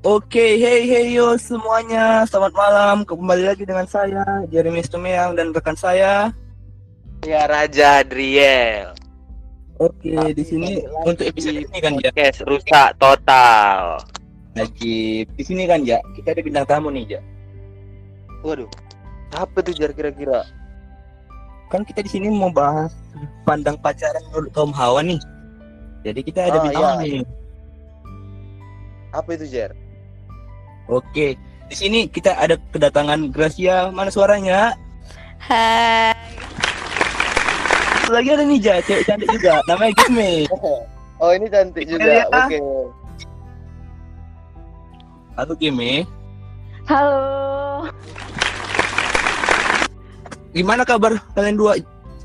Oke, hey hey yo semuanya, selamat malam. Kembali lagi dengan saya Jeremy Stumeang dan rekan saya. Ya Raja Adriel. Oke, di sini untuk episode ini kan ya. Podcast rusak total. Lagi di sini kan ya, kita ada bintang tamu nih ya. Waduh. Apa tuh jar kira-kira? Kan kita di sini mau bahas pandang pacaran menurut kaum hawa nih. Jadi kita ada Oh, bintang iya. tamu nih. Apa itu jar? Oke, di sini kita ada kedatangan Gracia. Mana suaranya? Hai. Lagi ada nih Ja, cewek cantik juga. Namanya Gisme. Oh ini cantik juga. Oke. Halo Gisme. Halo. Gimana kabar kalian dua?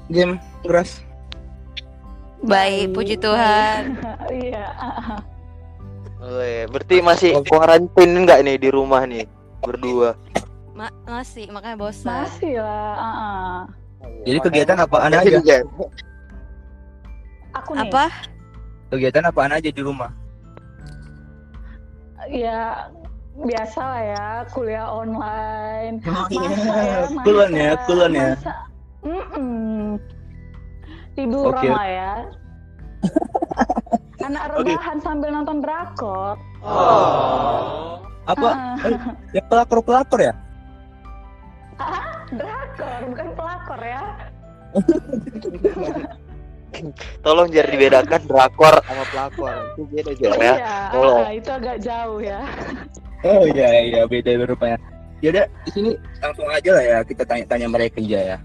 Game Gras. Baik, puji Tuhan. Iya. Weh, berarti masih kuarantin enggak nih di rumah nih berdua? Ma- masih, makanya bosan. Masih lah. ah, ah. Jadi kegiatan apaan Makanya aja? Aku nih. Apa? Kegiatan apaan aja di rumah? Ya biasa lah ya kuliah online. Oh, Masa ya. Kulon ya, kulon ya. Tiduran lah ya. Anak rebahan sambil nonton drakor. Apa? Ah, Eh, ya pelakor pelakor ya? drakor bukan pelakor ya. Tolong jar dibedakan drakor sama pelakor. Itu beda jar ya. Iya, Tolong. ah, itu agak jauh ya. Oh iya iya beda rupanya. Yaudah di sini langsung aja lah ya kita tanya-tanya mereka aja ya.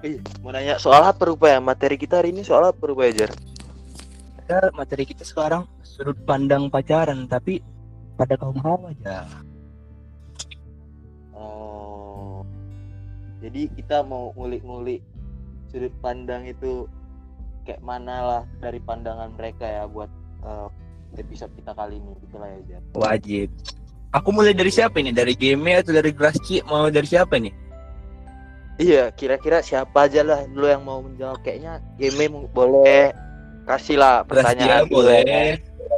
Ih, mau nanya soal apa rupanya? Materi kita hari ini soal apa rupanya jar? Kita materi kita sekarang sudut pandang pacaran tapi pada kaum hawa aja. Oh. Jadi kita mau ngulik-ngulik sudut pandang itu kayak mana lah dari pandangan mereka ya buat eh, episode kita kali ini gitu lah ya Jar. Wajib. Aku mulai dari siapa ini? Dari game atau dari Grasci? Mau dari siapa nih? Iya, kira-kira siapa aja lah dulu yang mau menjawab kayaknya game boleh kasih lah Grascia pertanyaan boleh.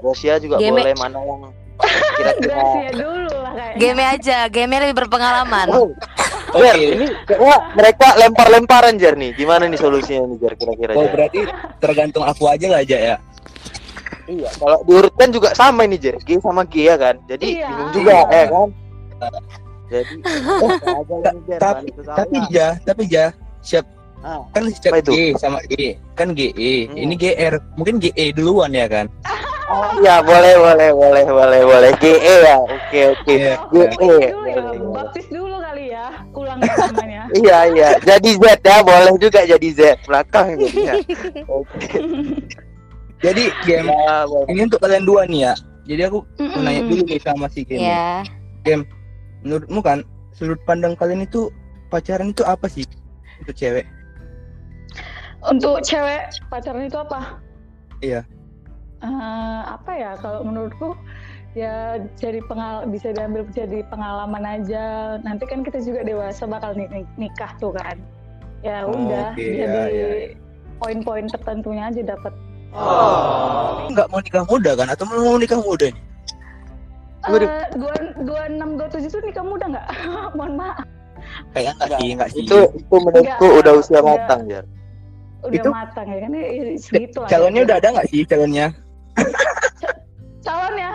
Gracia juga Game- boleh mana yang kira-kira Gracia dulu lah kayaknya. Game aja, game lebih berpengalaman. Oh, Oke. Jar, ini kayaknya mereka lempar-lemparan Jar nih. Gimana nih solusinya nih Jar kira-kira Oh berarti tergantung aku aja lah aja ya. Iya, kalau diurutkan juga sama ini Jer, G sama G ya kan. Jadi Iya. bingung juga Iya. ya kan. Jadi oh, aja ini, Jer, Tapi tapi ja, tapi ja siap Ah, kan siap Apa itu? G sama G kan GE Hmm. ini GR mungkin GE duluan ya kan oh, iya boleh boleh boleh boleh boleh GE ya. Oke oke. Iya. Dulu ya, baptis dulu kali ya, ulang namanya. Iya iya. Jadi Z ya boleh juga jadi Z belakang jadinya. Oke. jadi game Ya, ini untuk kalian dua nih ya jadi aku mau nanya Mm-mm. dulu nih sama si game Ya. menurutmu kan sudut pandang kalian itu pacaran itu apa sih untuk cewek Untuk cewek pacaran itu apa? Iya. Eh, apa ya kalau menurutku ya jadi pengal bisa diambil jadi pengalaman aja. Nanti kan kita juga dewasa bakal ni- ni- nikah tuh kan. Ya Oh, udah oke, jadi ya, ya, poin-poin tertentunya aja dapat. nggak mau nikah muda kan atau mau nikah muda nih Waduh. Eh, dua dua enam dua tujuh tuh nikah muda nggak? Mohon maaf. kayaknya nggak sih nggak sih Itu itu menurutku Enggak, udah usia enggak. matang Jar. Udah Itu- matang ya kan? Ya, segitu lah. calonnya udah ada nggak sih calonnya? Calonnya?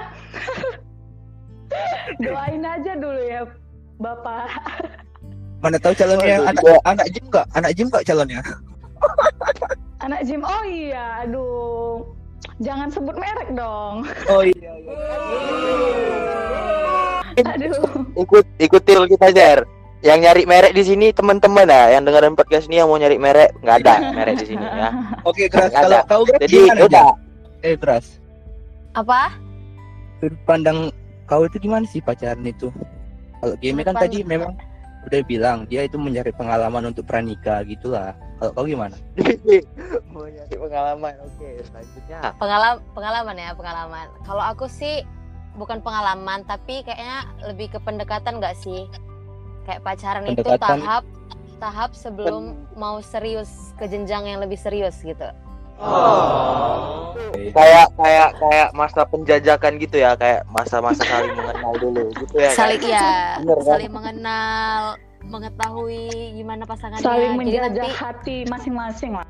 Doain aja dulu ya bapak. Mana tahu calonnya Waduh, anak anak gym nggak? Anak gym nggak calonnya? Anak Jim oh iya aduh. Jangan sebut merek dong. Oh iya, iya. aduh. Ikut ikutil kita Jar. Yang nyari merek di sini teman-teman ya, yang dengerin podcast ini yang mau nyari merek nggak ada merek di sini ya. oke keras kalau kau Jadi gimana udah eh keras Apa? sudut pandang kau itu gimana sih pacaran itu kalau game kan tadi memang udah bilang dia itu mencari pengalaman untuk pranikah gitulah kalau kau gimana mau nyari pengalaman. Oke, selanjutnya. Pengalaman pengalaman ya, pengalaman. Kalau aku sih bukan pengalaman, tapi kayaknya lebih ke pendekatan nggak sih? Kayak pacaran itu tahap tahap sebelum mau serius ke jenjang yang lebih serius gitu. kayak kayak kayak masa penjajakan gitu ya kayak masa-masa saling mengenal dulu gitu ya kan? saling ya Bener, kan? saling mengenal mengetahui gimana pasangannya Saling jadi menjajah nanti hati masing-masing lah.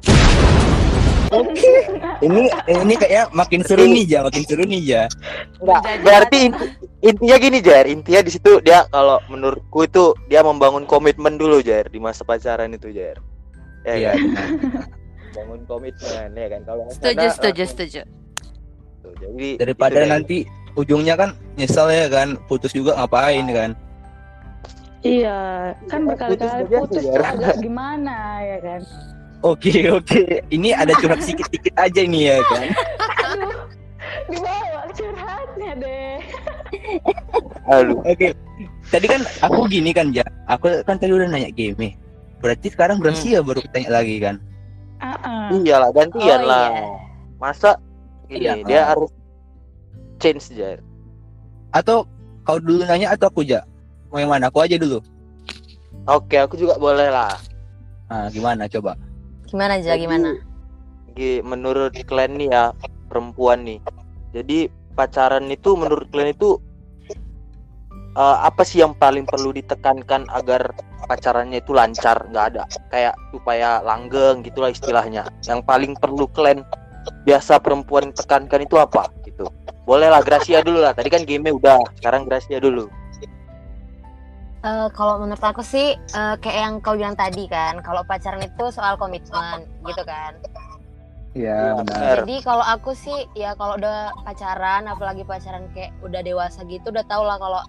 Ini ini kayak makin seru nih ja, makin seru nih ja. Enggak, berarti inti- intinya gini Jar intinya di situ dia kalau menurutku itu dia membangun komitmen dulu Jar di masa pacaran itu Jar ya Iya. kan bangun komitmen ya kan kalau setuju sana, setuju langsung setuju tuh. jadi Daripada itu nanti ujungnya kan nyesel ya kan, putus juga ngapain kan. Iya, kan Putus berkali-kali putus tuh Jar. agak gimana ya kan? Oke oke, ini ada curhat sedikit-sedikit aja nih ya kan. Aduh, dibawa curhatnya deh. Aduh. Oke. Tadi kan aku gini kan ja, aku kan tadi udah nanya game. Berarti sekarang berarti ya baru tanya lagi kan. Ah, iyalah gantian Oh, lah iya. masa ini Iya. dia harus change Jar Atau kau dulu nanya atau aku ja? Mau yang mana? Aku aja dulu. oke aku juga boleh lah Nah, gimana coba? Gimana aja Jadi, gimana? Gi- menurut kalian nih ya perempuan nih. Jadi pacaran itu menurut kalian itu eh, apa sih yang paling perlu ditekankan agar pacarannya itu lancar? Nggak ada. Kayak supaya langgeng gitulah istilahnya. Yang paling perlu kalian biasa perempuan tekankan itu apa? Gitu. Bolehlah Gracia dulu lah. Tadi kan game udah. Sekarang Gracia dulu Eh, kalau menurut aku sih eh, kayak yang kau bilang tadi kan kalau pacaran itu soal komitmen gitu kan Iya, Iya, benar. Jadi kalau aku sih ya kalau udah pacaran, apalagi pacaran kayak udah dewasa gitu, udah tau lah kalau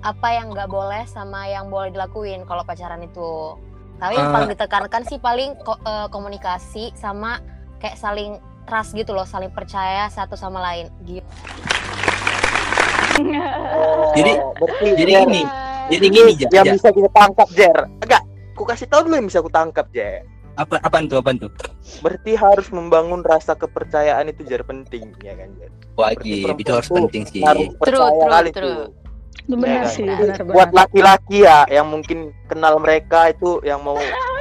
apa yang nggak boleh sama yang boleh dilakuin kalau pacaran itu. Tapi yang Ah. paling ditekankan sih paling ko- eh, komunikasi sama kayak saling trust gitu loh, saling percaya satu sama lain. Gitu. Jadi- Oh, berarti jadi Jer, gini, Jadi ini gini ja, yang Ja. bisa kita tangkap Jer enggak aku kasih tahu dulu yang bisa aku tangkap Jer apa apaan tuh apaan tuh? berarti harus membangun rasa kepercayaan itu Jer penting ya kan Jer Wajib, itu harus penting sih. harus percaya true, true. tuh Itu benar Iya, sih, kan? benar-benar. buat laki-laki ya yang mungkin kenal mereka itu yang mau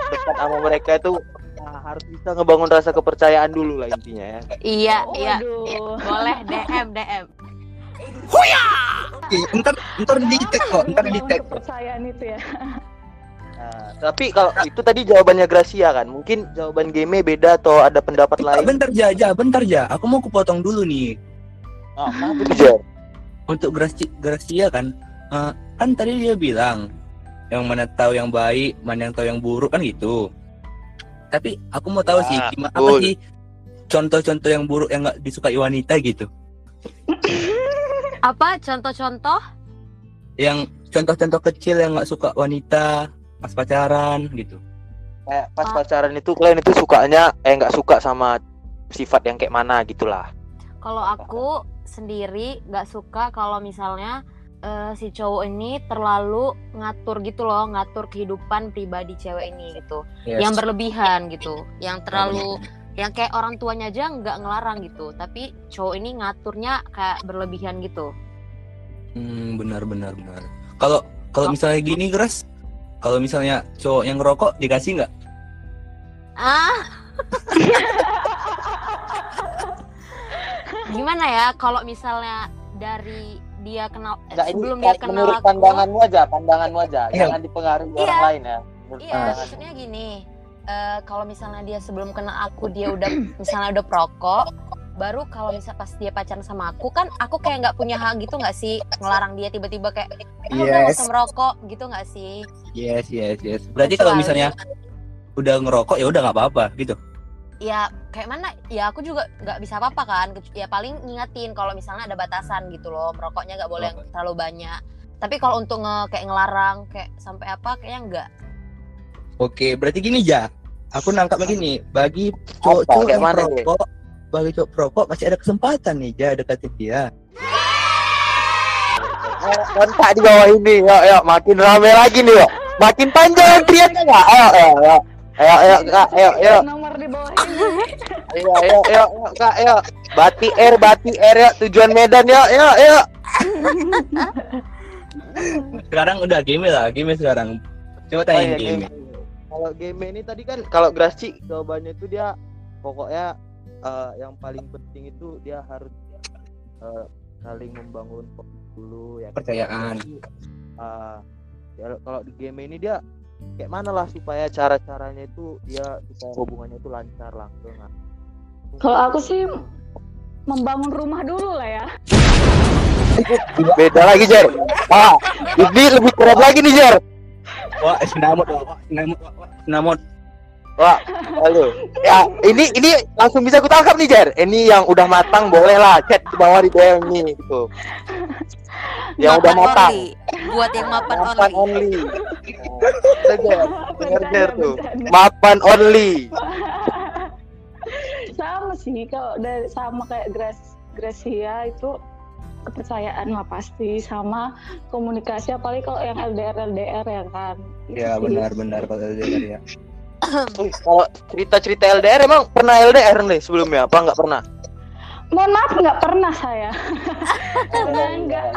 dekat sama mereka itu nah, harus bisa ngebangun rasa kepercayaan dulu lah intinya ya Iya, iya. Waduh. iya. Boleh DM, DM. Oke, ntar ntar di tag kok, ntar di tag kepercayaan itu ya. nah, tapi kalau itu tadi jawabannya Gracia kan mungkin jawaban game beda atau ada pendapat Bentar, lain bentar ja, ja, bentar ja. Aku mau kupotong dulu nih. oh, tuh Jer Untuk Gracia, Gracia kan, eh, kan tadi dia bilang yang mana tahu yang baik, mana yang tahu yang buruk kan gitu. Tapi aku mau tahu sih Ya, gimana apa sih contoh-contoh yang buruk yang nggak disukai wanita gitu. Apa contoh-contoh? Yang contoh-contoh kecil yang nggak suka wanita pas pacaran gitu. kayak pas Ah. pacaran itu kalian itu sukanya eh nggak suka sama sifat yang kayak mana gitulah Kalau aku sendiri nggak suka kalau misalnya eh, si cowok ini terlalu ngatur gitu loh, ngatur kehidupan pribadi cewek ini gitu. Yang berlebihan gitu, yang terlalu yang kayak orang tuanya aja nggak ngelarang gitu, tapi cowok ini ngaturnya kayak berlebihan gitu. Hmm, benar benar benar. Kalau kalau Oh. misalnya gini keras, kalau misalnya cowok yang ngerokok dikasih nggak? Ah. Gimana ya kalau misalnya dari dia kenal eh, Nggak, ini sebelum dia kenal menurut aku pandanganmu aja pandanganmu aja Iya. jangan dipengaruhi Iya. orang lain ya menurut Iya, pandangan. maksudnya gini. Eh, kalau misalnya dia sebelum kenal aku dia udah misalnya udah perokok, baru kalau misal pas dia pacaran sama aku kan aku kayak nggak punya hak gitu nggak sih ngelarang dia tiba-tiba kayak udah nggak Yes. usah merokok gitu nggak sih? Yes yes yes. Berarti kalau misalnya udah ngerokok ya udah nggak apa-apa gitu. ya kayak mana ya aku juga nggak bisa apa-apa kan ya paling ngingetin kalau misalnya ada batasan gitu loh merokoknya nggak boleh Oh. terlalu banyak tapi kalau untuk nge kayak ngelarang kayak sampai apa kayaknya enggak Oke, berarti gini ja. Aku nangkap begini, bagi cowok-cowok yang perokok, bagi cowok perokok masih ada kesempatan nih ja deketin dia. Eh, kontak di bawah ini yuk yuk makin rame lagi nih yuk makin panjang teriaknya nggak ayo ayo ayo ayo ayo kak ayo ayo Nomor di bawah ini. ayo ayo ayo ayo, kak ayo bati air bati air yuk tujuan Medan yuk yuk yuk Sekarang udah game lah, game sekarang. Coba Oh, tanya iya, game. game. Kalau game ini tadi kan kalau Graci jawabannya itu dia pokoknya eh, yang paling penting itu dia harus eh, saling membangun dulu ya Percayaan. Ah, ya kalau di game ini dia kayak mana lah supaya cara caranya itu dia supaya hubungannya itu lancar langsung ah. Kalau aku sih membangun rumah dulu lah ya. beda lagi Jer ah ini lebih berat lagi nih Jer Wah, sinamot, wah, sinamot, wah, sinamot. wah halo. Ya ini ini langsung bisa aku tangkap nih Jer. Ini yang udah matang boleh lah. Chat di bawah di DM nih gitu. Yang udah Mapan matang. Only. Buat yang mapan mapan only. only. Nah, Jer, Dengar, Bercanda, Jer, tuh. mapan only. Sama sih kalau dari sama kayak Gras Gracia itu kepercayaan lah pasti sama komunikasi apalagi kalau yang LDR LDR ya kan. Ya benar-benar kalau LDR ya. Kalau cerita-cerita LDR emang pernah LDR nih sebelumnya apa nggak pernah? Mohon maaf nggak pernah saya. Nggak nggak.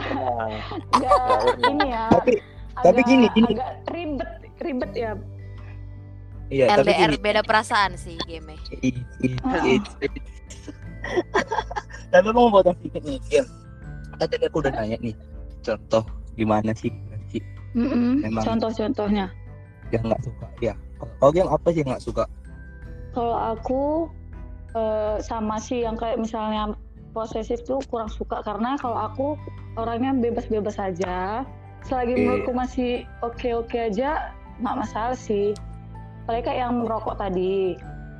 ini ya Tapi tapi agak- gini, gini. agak ribet ribet ya. Iya, tapi LDR gini. beda perasaan sih game It, it, it, it. Tapi mau potong sedikit nih, Tadi aku udah nanya nih, contoh gimana sih sih Mm-mm. Memang. contoh-contohnya yang nggak suka ya. Kalau yang apa sih yang nggak suka? kalau aku eh, sama sih yang kayak misalnya posesif tuh kurang suka karena kalau aku orangnya bebas-bebas aja selagi Oke. menurutku masih oke-oke aja nggak masalah sih kayak yang merokok tadi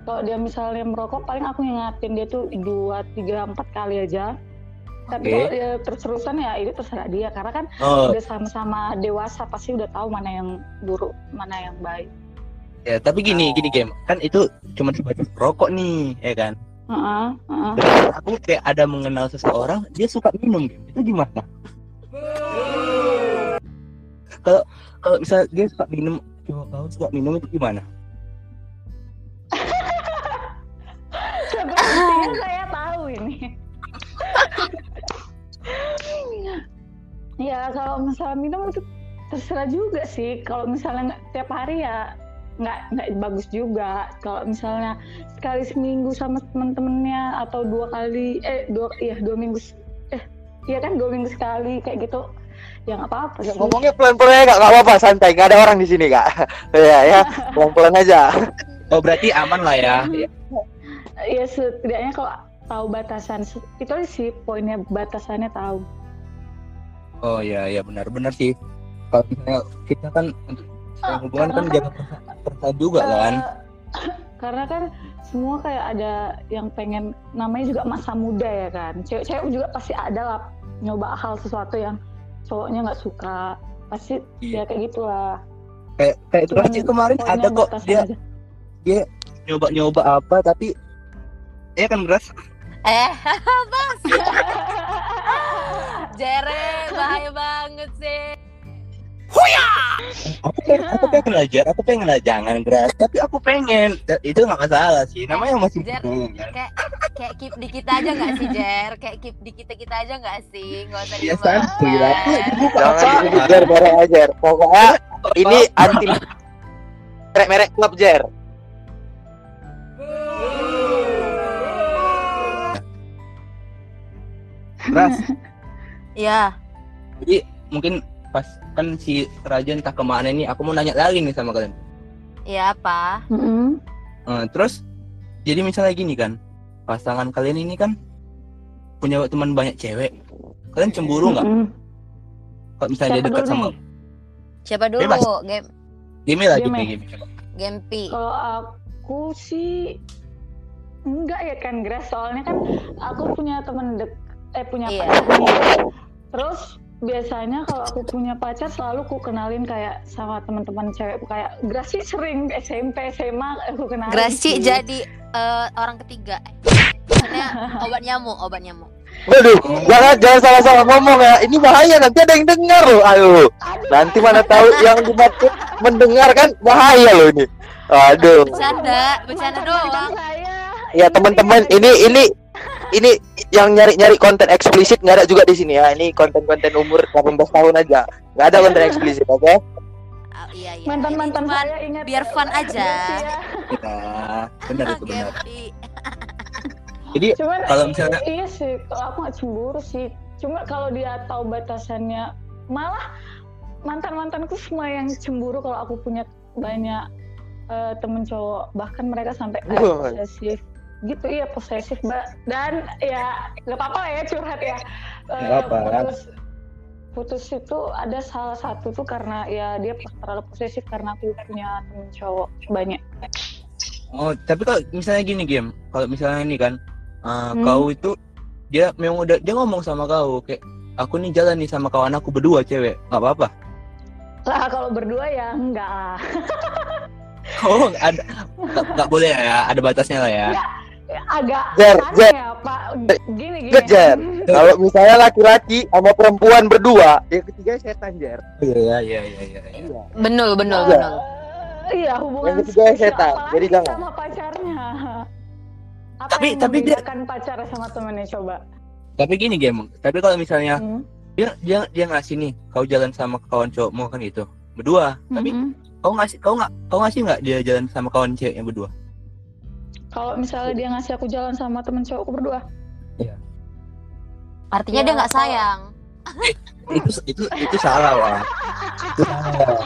kalau dia misalnya merokok paling aku ingatin dia tuh dua tiga empat kali aja tapi kalau dia terus-terusan ya itu terserah dia karena kan Oh, udah sama-sama dewasa pasti udah tahu mana yang buruk mana yang baik ya tapi gini, gini game. Kan itu cuma sebatas rokok nih, ya kan? Heeh, heeh. Aku kayak ada mengenal seseorang, dia suka minum game. Itu gimana? Kalau kalau misal dia suka minum, cowok kau suka minum itu gimana? Ya kalau misalnya minum itu terserah juga sih. Kalau misalnya nggak tiap hari ya nggak nggak bagus juga. Kalau misalnya sekali seminggu sama temen-temennya atau dua kali eh dua iya dua minggu eh iya kan dua minggu sekali kayak gitu ya nggak apa-apa sih. ngomongnya pelan-pelan ya nggak apa-apa santai nggak ada orang di sini kak ya ya pelan-pelan aja Oh berarti aman lah ya. ya setidaknya kalau tahu batasan itu sih poinnya batasannya tahu. Oh iya iya benar-benar sih. Kalau misalnya kita kan untuk Ah, hubungan kan karena jaga perasaan perasaan juga kan. Eh, karena kan semua kayak ada yang pengen namanya juga masa muda ya kan cewek-cewek juga pasti ada lah nyoba hal sesuatu yang cowoknya nggak suka pasti Iya. ya kayak gitulah Kayak kayak Cuman Tracy kemarin ada kok dia aja. nyoba-nyoba apa tapi ya kan beras Eh, bas. Jere, bahaya banget sih. aku pengen aku pengen belajar aku pengen lah jangan beras tapi aku pengen itu nggak masalah sih namanya masih Jer. kan. Kayak kayak keep di kita aja nggak sih, Jer? Kayak keep di kita kita aja nggak sih? Nggak usah ya dibahas. santuy lah jangan jer bareng aja pokoknya ini anti merek-merek klub jer beras Iya. Jadi mungkin pas kan si Raja entah ke mana nih aku mau nanya lagi nih sama kalian Iya apa? Mm-mm. Eh, terus jadi misalnya gini kan pasangan kalian ini kan punya teman banyak cewek kalian cemburu nggak Mm-mm. kalau misalnya dia Siapa dekat dulu sama nih? Siapa dulu? Bebas. Game Game lagi Game. game Gempi. Kalau aku sih enggak ya kan Grace soalnya kan aku punya temen dek eh punya Iya. pacar nih. Terus biasanya kalau aku punya pacar selalu ku kenalin kayak sama teman-teman cewek kayak Grace sih sering SMP SMA aku kenalin. Graci sih. jadi eh, orang ketiga. Maksudnya obat nyamuk, obat nyamuk. Waduh, jangan jangan salah-salah ngomong ya. Ini bahaya nanti ada yang dengar loh. Ayo, Aduh, nanti mana tahu yang dimaksud mendengar kan bahaya loh ini. Aduh. Bercanda, bercanda doang. saya. Ya teman-teman, ini ini ini yang nyari-nyari konten eksplisit nggak ada juga di sini ya. Ini konten-konten umur 18 tahun aja. Nggak ada konten eksplisit, oke? Ah, iya iya. mantan-mantan Ini cuman saya ingat biar fun aja. Grace ya. ya benar itu benar Gempi. Jadi Cuman kalau misalnya iya sih, kalau aku nggak cemburu sih. Cuma kalau dia tahu batasannya, malah mantan mantanku semua yang cemburu kalau aku punya banyak eh, temen cowok, bahkan mereka sampai posesif gitu iya posesif mbak dan ya nggak apa-apa lah ya curhat ya Eh, Nggak apa. putus putus itu ada salah satu tuh karena ya dia terlalu posesif karena aku punya temen cowok banyak oh tapi kalau misalnya gini game, kalau misalnya ini kan uh, Hmm. kau itu dia memang udah dia ngomong sama kau kayak aku nih jalan nih sama kawan aku berdua cewek, nggak apa-apa. lah kalau berdua ya enggak Oh ada nggak nggak boleh ya, ada batasnya lah ya. Agak Jar, aneh Jar. ya pak gini gini Jar. Kalau misalnya laki-laki sama perempuan berdua, yang ketiga setan jar. Iya iya iya iya. iya. Iya. Benul, benul, Iya. benul. iya hubungan Yang ketiga setan, jadi jangan. sama pacarnya apa Tapi- yang tapi dia- membedakan pacarnya sama temennya coba Tapi gini game, tapi kalau misalnya Hmm. dia dia dia ngasih nih, kau jalan sama kawan cowokmu kan gitu, berdua. Tapi Mm-mm. kau ngasih kau nggak kau ngasih nggak dia jalan sama kawan ceweknya berdua? Kalau misalnya dia ngasih aku jalan sama temen cowokku berdua Artinya Ya, dia nggak kalau- sayang. Itu itu itu salah wah. Itu salah.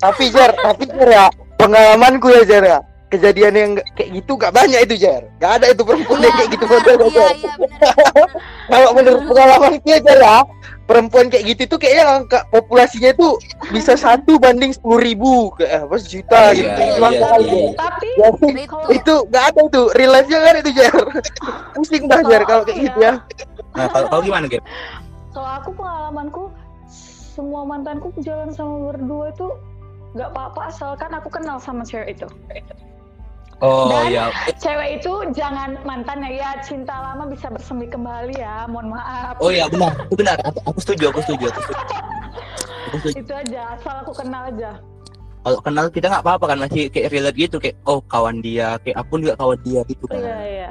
Tapi jar, tapi jar ya, pengalamanku ya jar ya, kejadian yang kayak gitu gak banyak itu jar. Gak ada itu perempuan yang kayak gitu Iya, iya, benar. benar. Kalau menurut pengalaman ya jar ya, perempuan kayak gitu tuh kayaknya angka populasinya tuh bisa satu banding sepuluh ribu, kayak apa sejuta Iya, gitu. iya, Cuma iya, iya. Tapi Jadi, Itu. itu gak ada tuh real life nya kan itu jar pusing dah jar kalau kayak gitu ya Nah, kalau gimana game? kalau aku pengalamanku semua mantanku jalan sama berdua itu nggak apa-apa asalkan aku kenal sama cewek itu Oh Dan- ya, cewek itu jangan mantannya ya cinta lama bisa bersemi kembali ya mohon maaf oh ya benar, itu benar. Aku, aku setuju, aku setuju, aku setuju. Aku setuju. itu aja asal aku kenal aja Kalau kenal kita nggak apa-apa kan masih kayak relate gitu kayak oh kawan dia, kayak aku juga kawan dia gitu kan. iya iya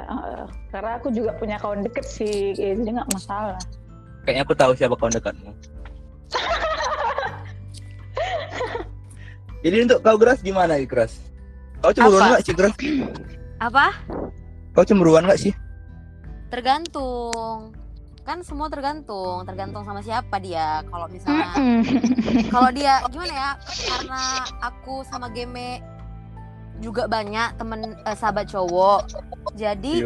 karena aku juga punya kawan deket sih ya, jadi nggak masalah Kayaknya aku tahu siapa kawan dekatmu. Jadi untuk kau Gras gimana Gras? Kau cemburuan Apa? nggak sih? Apa? Kau cemburuan nggak sih? Tergantung. Kan semua tergantung, tergantung sama siapa dia. Kalau misalnya kalau dia gimana ya? Karena aku sama Geme juga banyak temen eh, sahabat cowok. Jadi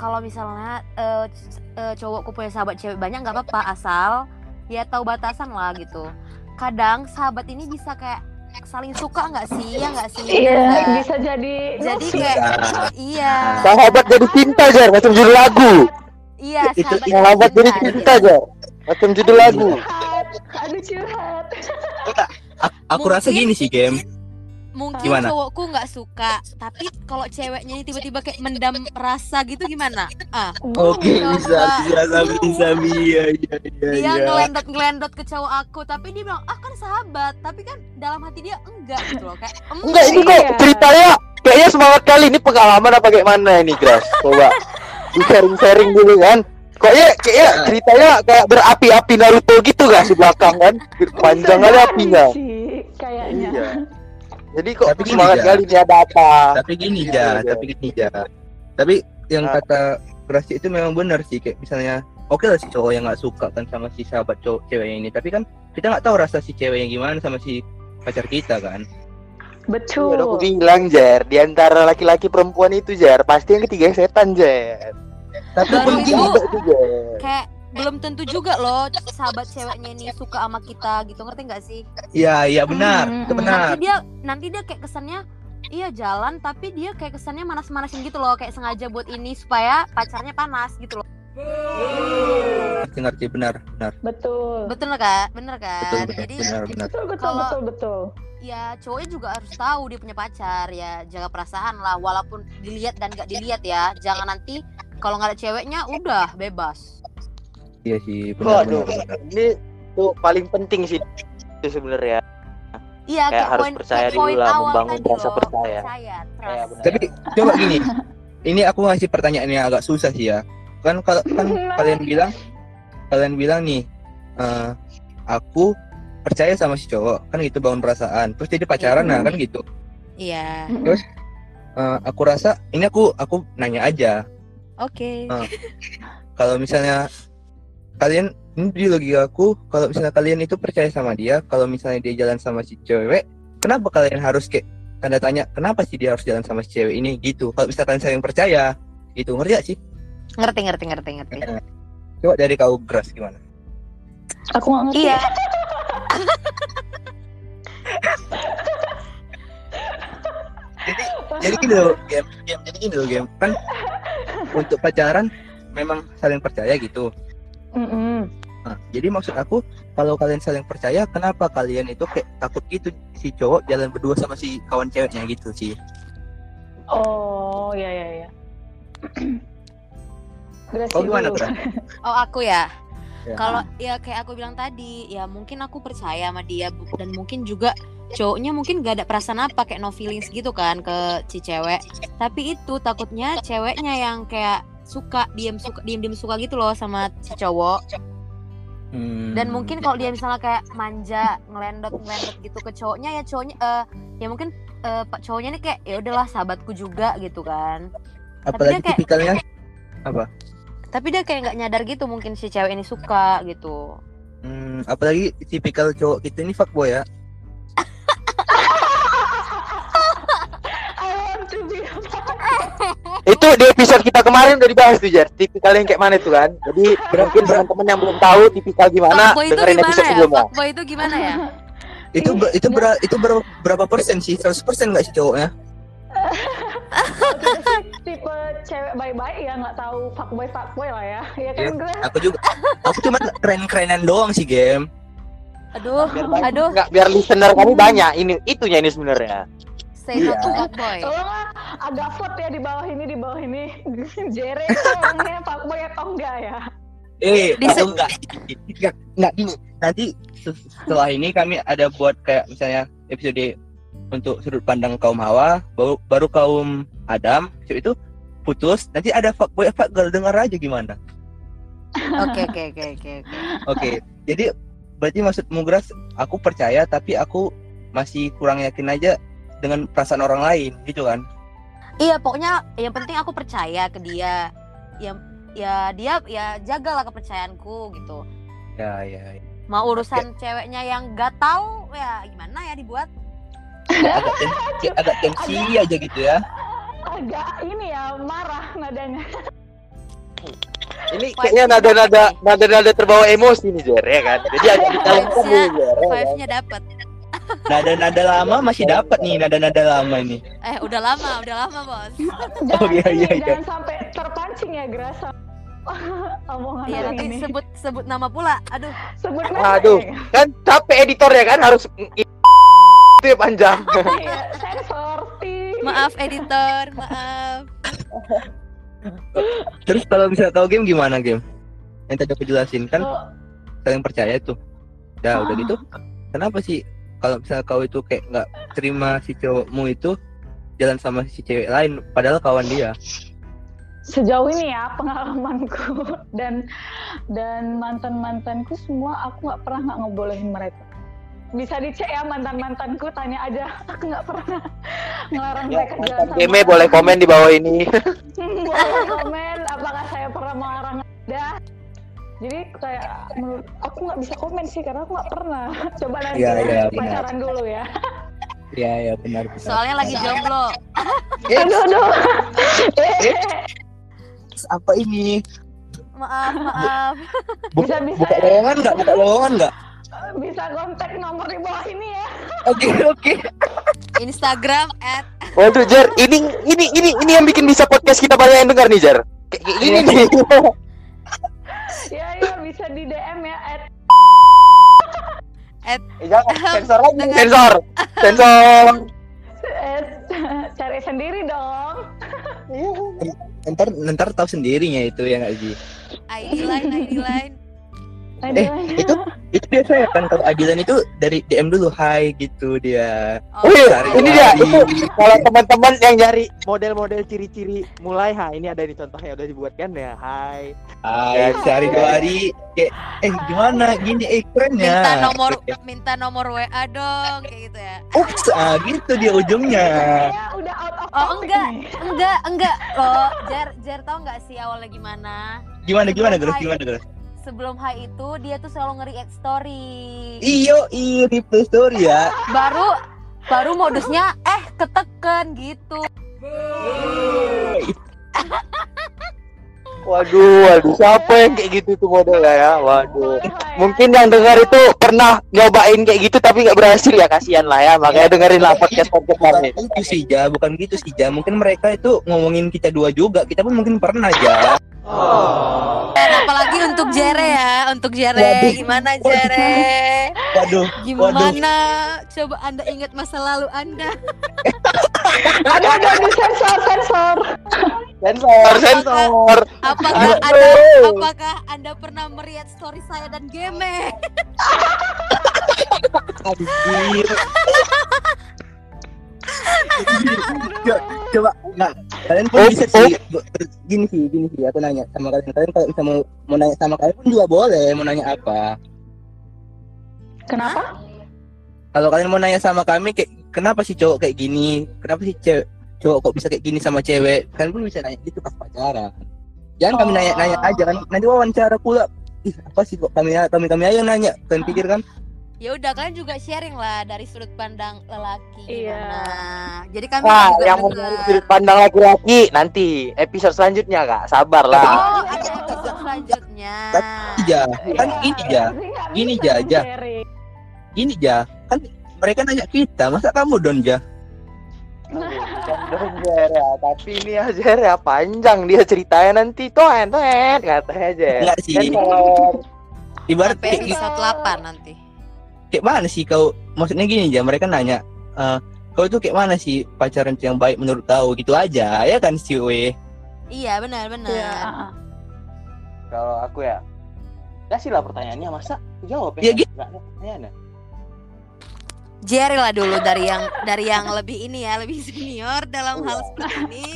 kalau misalnya eh, eh, cowokku punya sahabat cewek banyak nggak apa-apa asal ya tahu batasan lah gitu. Kadang sahabat ini bisa kayak saling suka nggak sih? Ya nggak sih? iya Bisa. bisa jadi Jadi kayak iya. Sahabat jadi cinta jar macam judul lagu. Iya Itu- sahabat jadi cinta, cinta gitu. jar macam judul lagu. aduh curhat. Aku rasa gini sih game. Mungkin Gimana? cowokku nggak suka tapi kalau ceweknya ini tiba-tiba kayak mendam rasa gitu gimana ah Oke Coba. bisa bisa bisa iya iya iya. dia iya. ngelendot ngelendot ke cowok aku tapi dia bilang ah kan sahabat tapi kan dalam hati dia enggak gitu loh kayak "Em, enggak ini kok Iya. ceritanya kayaknya semangat kali ini pengalaman apa kayak mana ini Gras coba di sharing sharing dulu kan kayaknya kayaknya ceritanya kayak berapi-api Naruto gitu gak di belakang kan panjang Bisa kali apinya sih kayaknya Iya. Jadi kok Tapi semangat kali ini ada apa Tapi gini Iya, ja, iya. tapi gini ja. Tapi yang Ah. kata Grasi itu memang benar sih kayak misalnya oke lah si cowok yang nggak suka kan sama si sahabat cowok ceweknya ini tapi kan kita nggak tahu rasa si cewek yang gimana sama si pacar kita kan betul Udah aku bilang Jar, di antara laki-laki perempuan itu Jar, pasti yang ketiga setan Jar. tapi pun itu- gini Itu itu, Jar. kayak belum tentu juga loh sahabat ceweknya ini suka sama kita gitu ngerti nggak sih? Iya iya benar Hmm, itu hmm, benar. Nanti dia nanti dia kayak kesannya iya jalan tapi dia kayak kesannya manas-manasin gitu loh kayak sengaja buat ini supaya pacarnya panas gitu loh. Ngerti ngerti benar benar. Betul. Betul kak bener kan? Betul benar jadi benar benar. Betul betul Kalau- betul betul. ya cowoknya juga harus tahu dia punya pacar ya jaga perasaan lah walaupun dilihat dan nggak dilihat ya. Jangan nanti kalau nggak ada ceweknya udah bebas iya sih benar Waduh, benar, benar. ini tuh paling penting sih itu sebenarnya. iya Kayak kayak, harus poin percaya dulu lah, membangun rasa percaya. percaya Iya, trust benar. tapi coba gini ini aku ngasih pertanyaan yang agak susah sih ya kan kalau kan kalian bilang kalian bilang nih eh, aku percaya sama si cowok kan gitu bangun perasaan terus jadi pacaran Iya. nah kan gitu iya eh, aku rasa ini aku aku nanya aja Oke. Ah. kalau misalnya kalian ini di logika aku kalau misalnya kalian itu percaya sama dia kalau misalnya dia jalan sama si cewek kenapa kalian harus kayak tanda tanya kenapa sih dia harus jalan sama si cewek ini gitu. Kalau misalnya kalian saling percaya gitu. Ngerti gak sih? Ngerti ngerti ngerti ngerti. coba dari kau Gras gimana? Aku nggak ngerti. Iya. jadi gini loh game, game. Jadi gini loh game. Kan untuk pacaran memang saling percaya gitu Mm-mm. Nah, jadi maksud aku kalau kalian saling percaya kenapa kalian itu kayak takut gitu si cowok jalan berdua sama si kawan ceweknya gitu sih Oh, ya ya ya. Kau gimana? Oh aku ya. Ya. Kalau ya kayak aku bilang tadi, ya mungkin aku percaya sama dia dan mungkin juga cowoknya mungkin gak ada perasaan apa kayak no feelings gitu kan ke si cewek. Tapi itu takutnya ceweknya yang kayak suka diam suka diam diam suka gitu loh sama si cowok. Hmm. Dan mungkin kalau dia misalnya kayak manja ngelendot ngelendot gitu ke cowoknya ya cowoknya eh ya mungkin eh, pak cowoknya ini kayak ya udahlah sahabatku juga gitu kan. apalagi dia kayak- tipikalnya Tapi dia kayak nggak nyadar gitu mungkin si cewek ini suka gitu. hmm, apalagi tipikal cowok kita ini fuckboy ya Itu di episode kita kemarin udah dibahas tuh Jar. Tipikal yang kayak mana itu kan. Jadi mungkin teman-teman yang belum tahu tipikal gimana Fuckboy itu dengerin gimana episode ya? sebelumnya. Fuckboy itu gimana ya? itu ber- itu ber- itu berapa berapa persen sih 100 persen nggak sih cowoknya tipe cewek baik-baik ya nggak tahu fuckboy fuckboy lah ya. Ya kan Iya. gue. aku juga aku cuma keren-kerenan doang sih game Aduh, Biar aduh, Nggak, biar listener kami banyak. Ini itunya ini sebenarnya. Say no to Iya. fuckboy. Tolonglah agak vote ya di bawah ini di bawah ini. Jere orangnya fuckboy atau enggak ya? eh Di- atau enggak enggak enggak gini nanti se- setelah ini kami ada buat kayak misalnya episode untuk sudut pandang kaum hawa baru baru kaum Adam itu putus nanti ada fuckboy fuckgirl dengar aja gimana Oke, oke, oke, oke, oke. Oke, jadi berarti maksud Mugras aku percaya tapi aku masih kurang yakin aja dengan perasaan orang lain gitu kan? Iya, pokoknya yang penting aku percaya ke dia. Yang ya dia ya jagalah kepercayaanku gitu. Ya ya. ya. Mau urusan ceweknya yang gak tahu ya gimana ya dibuat. Agak tensi, agak tensi aja gitu ya. Agak ini ya marah nadanya. Ini kayaknya nada-nada nada-nada terbawa emosi nih Jar ya kan. Jadi agak dikalungkan dulu Jar. ya kan? Five-nya dapat. Nada-nada lama masih dapat nih nada-nada lama ini. Eh, udah lama, udah lama, Bos. Jangan, Oh, iya, iya, iya. jangan sampai terpancing ya Grasa. Omongan Iya, nanti ini. sebut sebut nama pula. Aduh, Sebut nama Aduh. ya. Kan capek editor ya kan harus itu ya panjang. Iya, sensor maaf editor, maaf. Terus kalau misalnya kau game gimana game? Yang tadi aku jelasin kan Oh, saling percaya tuh. Udah udah gitu. Kenapa sih kalau misalnya kau itu kayak nggak terima si cowokmu itu jalan sama si cewek lain padahal kawan dia? sejauh ini ya pengalamanku dan dan mantan mantanku semua aku nggak pernah nggak ngebolehin mereka bisa dicek ya mantan mantanku tanya aja aku nggak pernah ngelarang Ya, mereka jalan sama game boleh komen di bawah ini. boleh komen apakah saya pernah melarang anda jadi kayak menurut aku nggak bisa komen sih karena aku nggak pernah coba nanti Iya, ya, iya, benar. pacaran dulu ya Iya ya benar benar. Soalnya lagi jomblo. Eh, aduh aduh apa ini? Maaf, maaf. Buka, Bisa-bisa buka ya. lowongan nggak? Buka lowongan nggak? bisa kontak nomor di bawah ini ya Oke oke. Instagram at Waduh Jar, ini ini ini ini yang bikin bisa podcast kita banyak yang dengar nih Jar. Kayak kayak gini nih. ya ya bisa di DM ya at Eh, jangan sensor lagi, Dengan- sensor. Sensor. at cari sendiri dong Ntar ntar tahu sendirinya itu ya nggak sih? ID line, ID line. Eh, itu itu biasa ya kan kalau Adilan itu dari DM dulu hai gitu dia. Oh, Wih, Cari ini dia cari. itu kalau teman-teman yang nyari model-model ciri-ciri mulai ha ini ada di contohnya udah dibuatkan ya hai Hai, sehari dua hari kayak eh gimana gini eh keren ya. minta nomor minta nomor WA dong kayak gitu ya Ups, ah, gitu dia ujungnya. Kayaknya udah out of Oh, enggak. Enggak, enggak loh. Jar, Jar tau nggak sih awalnya gimana? Gimana gimana Gres? Gimana Gres? Sebelum high itu dia tuh selalu nge-react story. Iyo, iyo di Play Store ya. Baru baru modusnya eh keteken gitu. Waduh waduh. Siapa yang kayak gitu tuh modelnya ya? Waduh. Mungkin yang dengar itu pernah nyobain kayak gitu tapi nggak berhasil ya kasihan lah ya. Makanya dengerin lah podcast podcast kami. Itu sih Ja, bukan gitu sih Ja. Mungkin mereka itu ngomongin kita dua juga. Kita pun mungkin pernah Ja. Dan apalagi untuk Jere ya. Untuk Jere. Waduh. gimana Jere Waduh, gimana? coba anda ingat masa lalu anda. Aduh, aduh, aduh, sensor, sensor. sensor sensor. apakah Aduh. anda apakah anda pernah melihat story saya dan game? Anjir. coba, coba nggak kalian pun Oh, bisa oh. sih. Gini sih gini sih. Aku nanya sama kalian. Kalian kalau bisa mau mau nanya sama kalian pun juga boleh mau nanya apa Kenapa? kalau kalian mau nanya sama kami kayak kenapa sih cowok kayak gini? Kenapa sih cewek cowok kok bisa kayak gini sama cewek? Kalian pun bisa nanya gitu pas pacaran. Jangan kami Oh. nanya nanya aja kan. Nanti wawancara pula. Ih apa sih kok kami kami kami aja nanya. Kalian pikir kan? Ya udah kalian juga sharing lah dari sudut pandang lelaki Iya. gimana. Jadi kami Wah, juga yang mau dengar. sudut pandang laki-laki nanti episode selanjutnya kak. Sabar lah. Oh ada episode selanjutnya. Ja kan ini ja Jadi nggak Gini, bisa Ja, dong, Ja. Jerry. Gini ja. Kan mereka nanya kita masa kamu don ja? Ya, tapi ini ya Jer ya panjang dia ceritanya nanti. Toen toen katanya aja. Enggak sih. Ibarat kayak, episode 8 nanti. Kayak mana sih kau? Maksudnya gini ja mereka nanya eh kau itu kayak mana sih pacaran yang baik menurut kau? Gitu aja ya kan si we iya benar benar. Ah. Kalau aku ya, kasih lah pertanyaannya masa jawab Ya, ya. Pertanyaan ya. Jerry lah dulu dari yang dari yang lebih ini ya lebih senior dalam hal seperti ini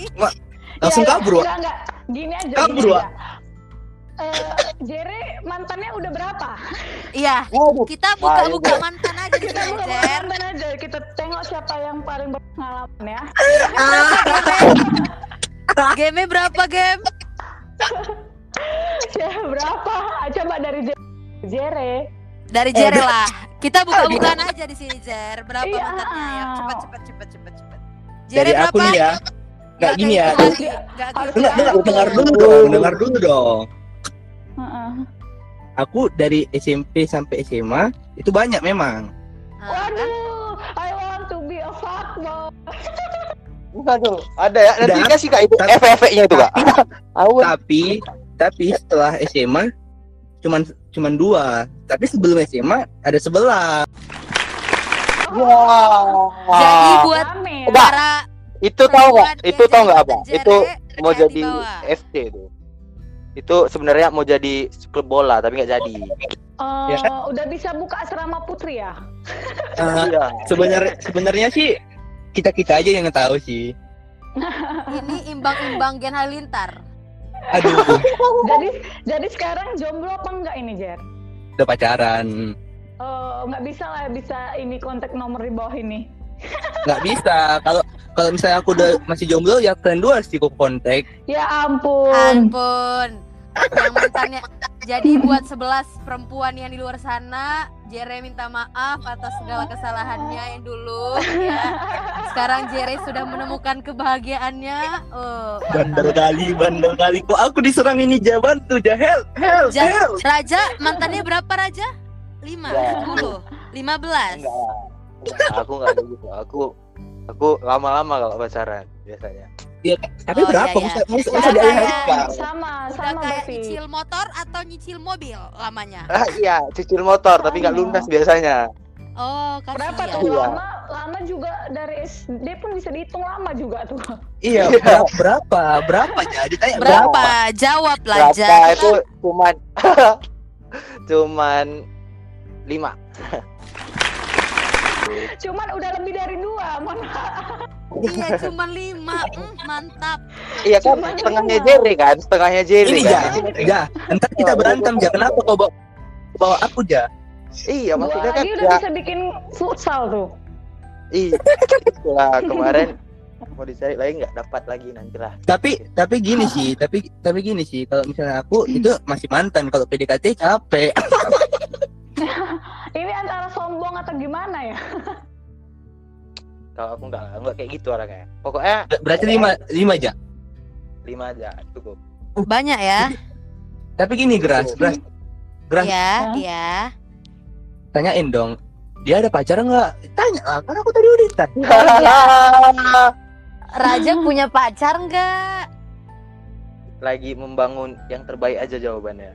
langsung Ya, kabur. Enggak, enggak. Gini aja. Kabur, gini aja. Eh, Jere mantannya udah berapa? iya kita buka-buka mantan aja di Kita sini Jer mantan aja. Kita tengok siapa yang paling berpengalaman ya. game berapa game Ya, berapa? Ah, Coba dari Je- Dari Eh, Jerry udah. lah kita buka-bukaan aja di sini Jer berapa Iya. mantannya ya cepet cepet cepet cepet cepet dari Jerry aku nih ya nggak gini ya kayak gitu, nggak Harus gitu. dengar dulu dong dengar dulu dong Heeh. aku dari SMP sampai SMA itu banyak memang kan? Waduh, I want to be a fuckboy. Waduh, ada ya. Nanti Udah. kasih kak itu FF-nya itu kak. Tapi tapi setelah SMA cuman cuman dua tapi sebelum SMA ada sebelah Wah. jadi buat Rame. Enggak. para itu tahu nggak? Itu tahu nggak apa? Itu mau jadi. FC itu. Itu sebenarnya mau jadi klub bola tapi nggak jadi. Eh, Ya udah bisa buka asrama putri ya? Eh, Iya. sebenarnya sebenarnya sih kita kita aja yang tahu sih ini imbang-imbang Gen Halilintar aduh jadi jadi sekarang jomblo apa enggak ini Jer? udah pacaran Eh, nggak bisa lah bisa ini kontak nomor di bawah ini. nggak bisa kalau kalau misalnya aku udah masih jomblo ya kalian dua sih kok kontak Ya ampun. ampun yang mantannya jadi buat 11 perempuan yang di luar sana Jere minta maaf atas segala kesalahannya yang dulu ya. sekarang Jere sudah menemukan kebahagiaannya oh bandel kali bandel kali kok aku diserang ini jaban tuh jahel hell Ja- hell Raja mantannya berapa Raja? 5, Ya. 10, 15 Enggak. Enggak, Aku nggak kayak gitu. Aku aku lama-lama kalau pacaran biasanya. tapi Oh, berapa iya, iya. masa masa, kayak- sama Udah sama kayak nyicil motor atau nyicil mobil lamanya? Ah, iya, cicil motor tapi nggak lunas biasanya. Oh, Berapa kasihan. tuh Iya. lama? Lama juga dari SD pun bisa dihitung lama juga tuh. iya Iya. berapa berapa berapa ya ditanya Berapa? Jawab lah, Berapa itu cuman cuman lima. Cuman udah lebih dari dua, mohon maaf. Iya cuma lima, Hmm, mantap. Iya kan, Cuman setengahnya lima. Jerry kan, setengahnya Jerry Ini kan. ja, ja, entar kita berantem ja. Kenapa kau bawa bawa aku ja? Iya, maksudnya kan lagi udah ya, bisa bikin futsal tuh. iya. Lah kemarin mau dicari lagi nggak dapat lagi nanti lah. Tapi tapi gini sih, tapi tapi gini sih. Kalau misalnya aku itu masih mantan. Kalau PDKT capek. Ini antara sombong atau gimana ya? Kalau aku nggak nggak kayak gitu orangnya. Pokoknya Berarti lima lima ja. lima aja cukup. Banyak ya. Tapi gini Gras, Gras, Gras Iya, iya. Tanyain dong. Dia ada pacar nggak? Tanya lah, kan aku tadi udah tanya. Raja punya pacar nggak? lagi membangun yang terbaik aja jawabannya.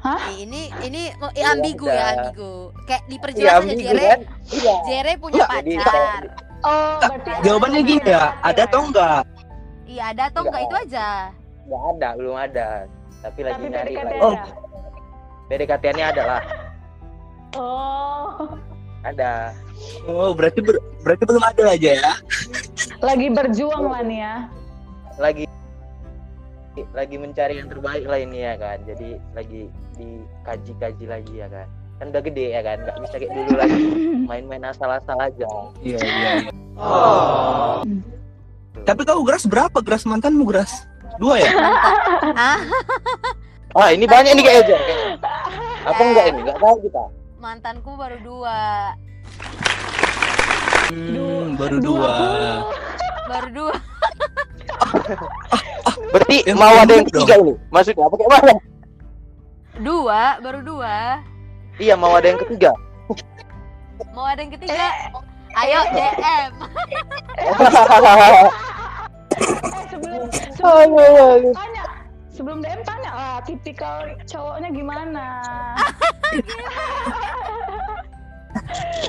Ih, Ini ini oh, Iya, ambigu udah. ya ambigu. Kayak Iya, diperjelas aja ambigu Jere. kan? Iya. Jere punya Jadi pacar. Oh, berarti Jawabannya gini ya, ada atau enggak? Iya ada atau enggak itu aja. nggak ada, belum ada. Tapi lagi Tapi nyari PDKT lagi. Oh. ada. PDKT-nya ada lah, Oh, ada. Oh, berarti ber- berarti belum ada aja ya. lagi berjuang lah nih ya. Lagi lagi mencari yang terbaik lah ini ya kan. Jadi lagi dikaji-kaji lagi ya kan. Kan udah gede ya kan, nggak bisa kayak dulu lagi main-main asal-asal aja. Iya, iya, iya. Tapi kau Gras berapa Gras mantanmu Gras? Dua ya? Ah, Ah, ini banyak nih kayaknya. Apa enggak ini? Enggak tahu kita. Mantanku baru dua. Hmm, baru dua. Baru dua. Berarti Yang mau ada yang ketiga ini. Maksudnya apa kayak mana? Dua, baru dua. Iya, mau ada yang ketiga. Mau ada yang ketiga? Ayo DM. Eh, sebelum sebelum tanya, sebelum DM tanya lah tipikal cowoknya gimana.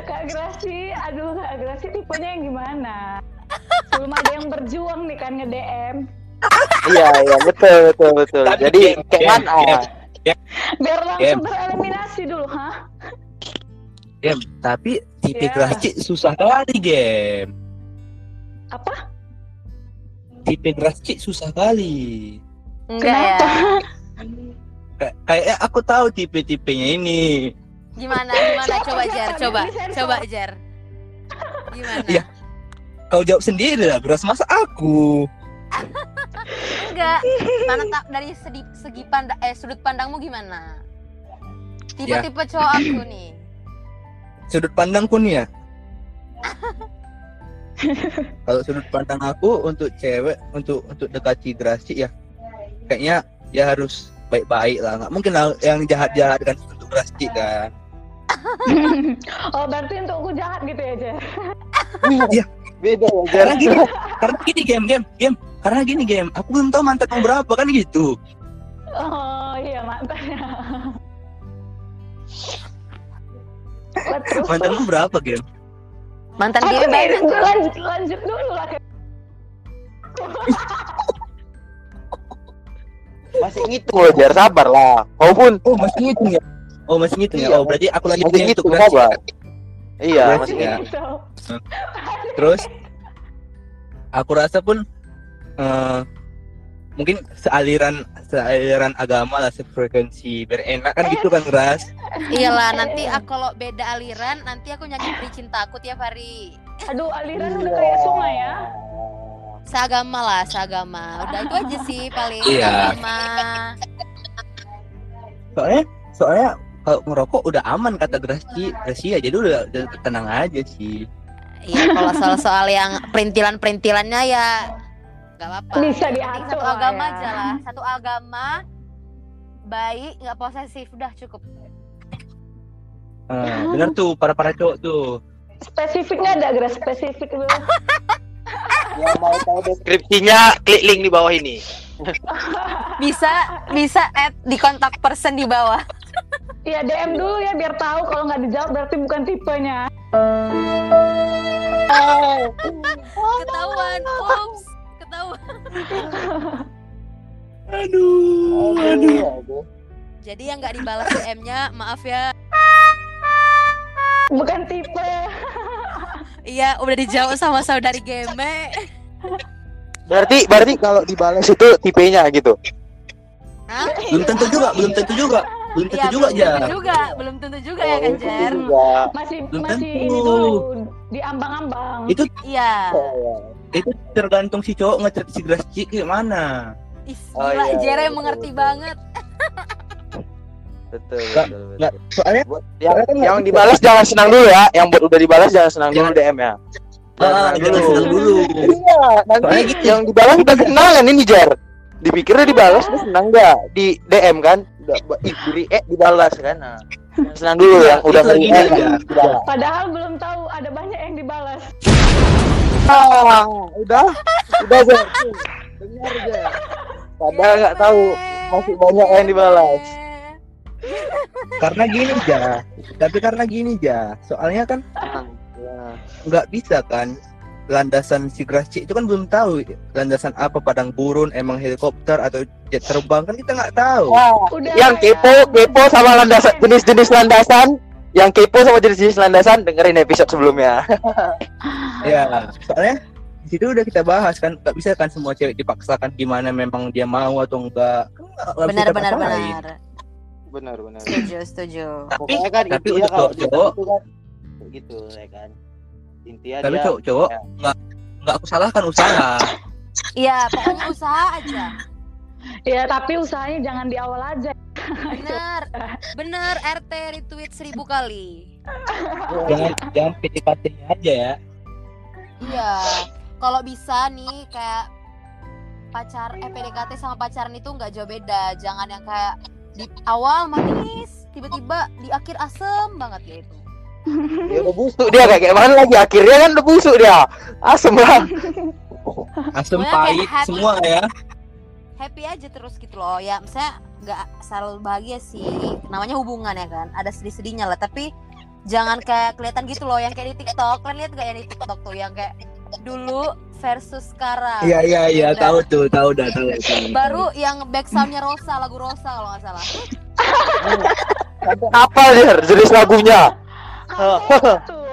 Kak Grasi, aduh Kak Grasi tipenya yang gimana? Belum ada yang berjuang nih kan nge-DM. Iya, iya, betul, betul, betul. Tapi Jadi game, kayak game, mana? Biar langsung tereliminasi dulu, hah? Game, tapi tipe Cik susah kali game. Apa? Tipe Gras Cik susah kali. Enggak ya. Kay- Kayaknya aku tahu tipe-tipenya ini. Gimana? Gimana? Coba? Jer, Biar coba. Coba Jer. Gimana? Iya. Kau jawab sendiri lah, Gras masa aku. Enggak. Mana tak dari segi, segi pandang eh sudut pandangmu gimana? Tipe-tipe cowok aku nih. Sudut pandangku nih ya. Kalau sudut pandang aku untuk cewek untuk untuk dekati Gras Cik ya, kayaknya ya harus baik-baik lah. Nggak mungkin lah yang jahat-jahat kan untuk Gras Cik kan. oh, berarti untuk aku jahat gitu ya, Jer? Beda ya. Karena gini, karena gini game game game. Karena gini game, aku belum tahu mantanmu berapa kan gitu. Oh, iya mantannya. Lah, terus, Mantanmu berapa game? Mantan dia banyak. lanjut, lanjut dulu lah. Masih ngitung loh, Jar. Sabar lah. Kau pun Oh masih ngitung ya? Oh masih ngitung ya? Iya, Oh berarti aku lagi masih ngitung, Cik. sabar. Iya, masih ya. ngitung. Gitu. Terus aku rasa pun eh, mungkin sealiran sealiran agama lah sefrekuensi biar enak kan gitu kan Gras. Iyalah nanti aku kalau beda aliran nanti aku nyanyi Pri Cintaku tiap hari. Aduh, aliran udah kayak sungai ya. Seagama lah, seagama. Udah itu aja sih paling Iya. agama. Soalnya soalnya kalau ngerokok udah aman kata Grasi Grasi ya jadi udah, udah tenang aja sih. Iya, kalau soal-soal yang perintilan-perintilannya ya nggak apa-apa. Bisa diatur Satu agama ya. aja lah, satu agama baik nggak posesif udah cukup. Eh, bener tuh para para cowok tuh. Spesifiknya ada, Gras. Spesifik dulu. Yang mau tahu deskripsinya, klik link di bawah ini. Bisa bisa add di kontak person di bawah. Iya, DM dulu ya biar tahu kalau nggak dijawab berarti bukan tipenya. Ketahuan, ups, ketahuan. Aduh, aduh. aduh. Jadi yang nggak dibalas DM-nya, maaf ya. Bukan tipe. Iya, udah dijawab sama saudari Geme. Berarti berarti kalau dibalas itu tipenya gitu. Hah? belum tentu juga belum tentu juga belum tentu Iya, juga belum ya tentu juga, belum tentu juga ya kan, Jer? Masih Belum masih tentu. ini dulu diambang-ambang. itu Iya. itu tergantung si cowok ngechat si Grasci gimana Ih, Oh, iya, Jere betul, mengerti betul. banget. Betul, Nggak- betul, nggak betul. soalnya Buat- yang, kan yang dibalas jangan senang dulu ya. Yang buat udah dibalas jangan senang dulu Jangan. DM ya. ah, jangan senang dulu Iya, nanti Soalnya gitu. yang dibalas udah kenal kan ini Jar. Dipikirnya dibalas dia senang nggak di DM kan? Diri eh dibalas kan. Nah, senang dulu Iya, yang udah nge-DM, aja. udah. Padahal belum tahu ada banyak yang dibalas. Ah, udah, udah Jar. Dengar Jar. Padahal nggak tahu masih banyak yang dibalas. Karena gini ja. Tapi karena gini ja. Soalnya kan nggak bisa kan. Landasan si Grasci itu kan belum tahu landasan apa padang gurun emang helikopter atau jet terbang kan kita nggak tahu. Wah, Udah. yang ya. kepo kepo sama landasan jenis-jenis landasan. Yang kepo sama jenis-jenis landasan dengerin episode sebelumnya. Ya soalnya di situ udah kita bahas kan nggak bisa kan semua cewek dipaksakan gimana memang dia mau atau enggak Kan Benar, benar, benar. Benar benar Setuju, setuju. tapi pokoknya kan tapi untuk kalau gitu kan gitu ya kan intinya tapi dia cowok-cowok ya. nggak nggak aku salahkan usaha Iya, pokoknya usaha aja. Ya tapi usahanya jangan di awal aja. Bener, bener. RT retweet seribu kali. jangan jangan PDKT aja ya Iya. Kalau bisa nih kayak pacar eh PDKT sama pacaran itu nggak jauh beda. Jangan yang kayak di awal manis, tiba-tiba di akhir asem banget gitu. dia udah busuk dia kayak gimana lagi akhirnya kan udah busuk dia asem lah kayak pahit happy. semua ya Happy aja terus gitu loh. Ya, misalnya nggak selalu bahagia sih. Namanya hubungan ya kan. Ada sedih-sedihnya lah, tapi jangan kayak kelihatan gitu loh yang kayak di TikTok. Kalian lihat gak yang di TikTok tuh yang kayak dulu versus sekarang. iya iya iya Beda. tahu tuh tahu dah tahu, Baru yang back soundnya Rosa, lagu Rosa kalau nggak salah. apa dia jenis lagunya Tuh.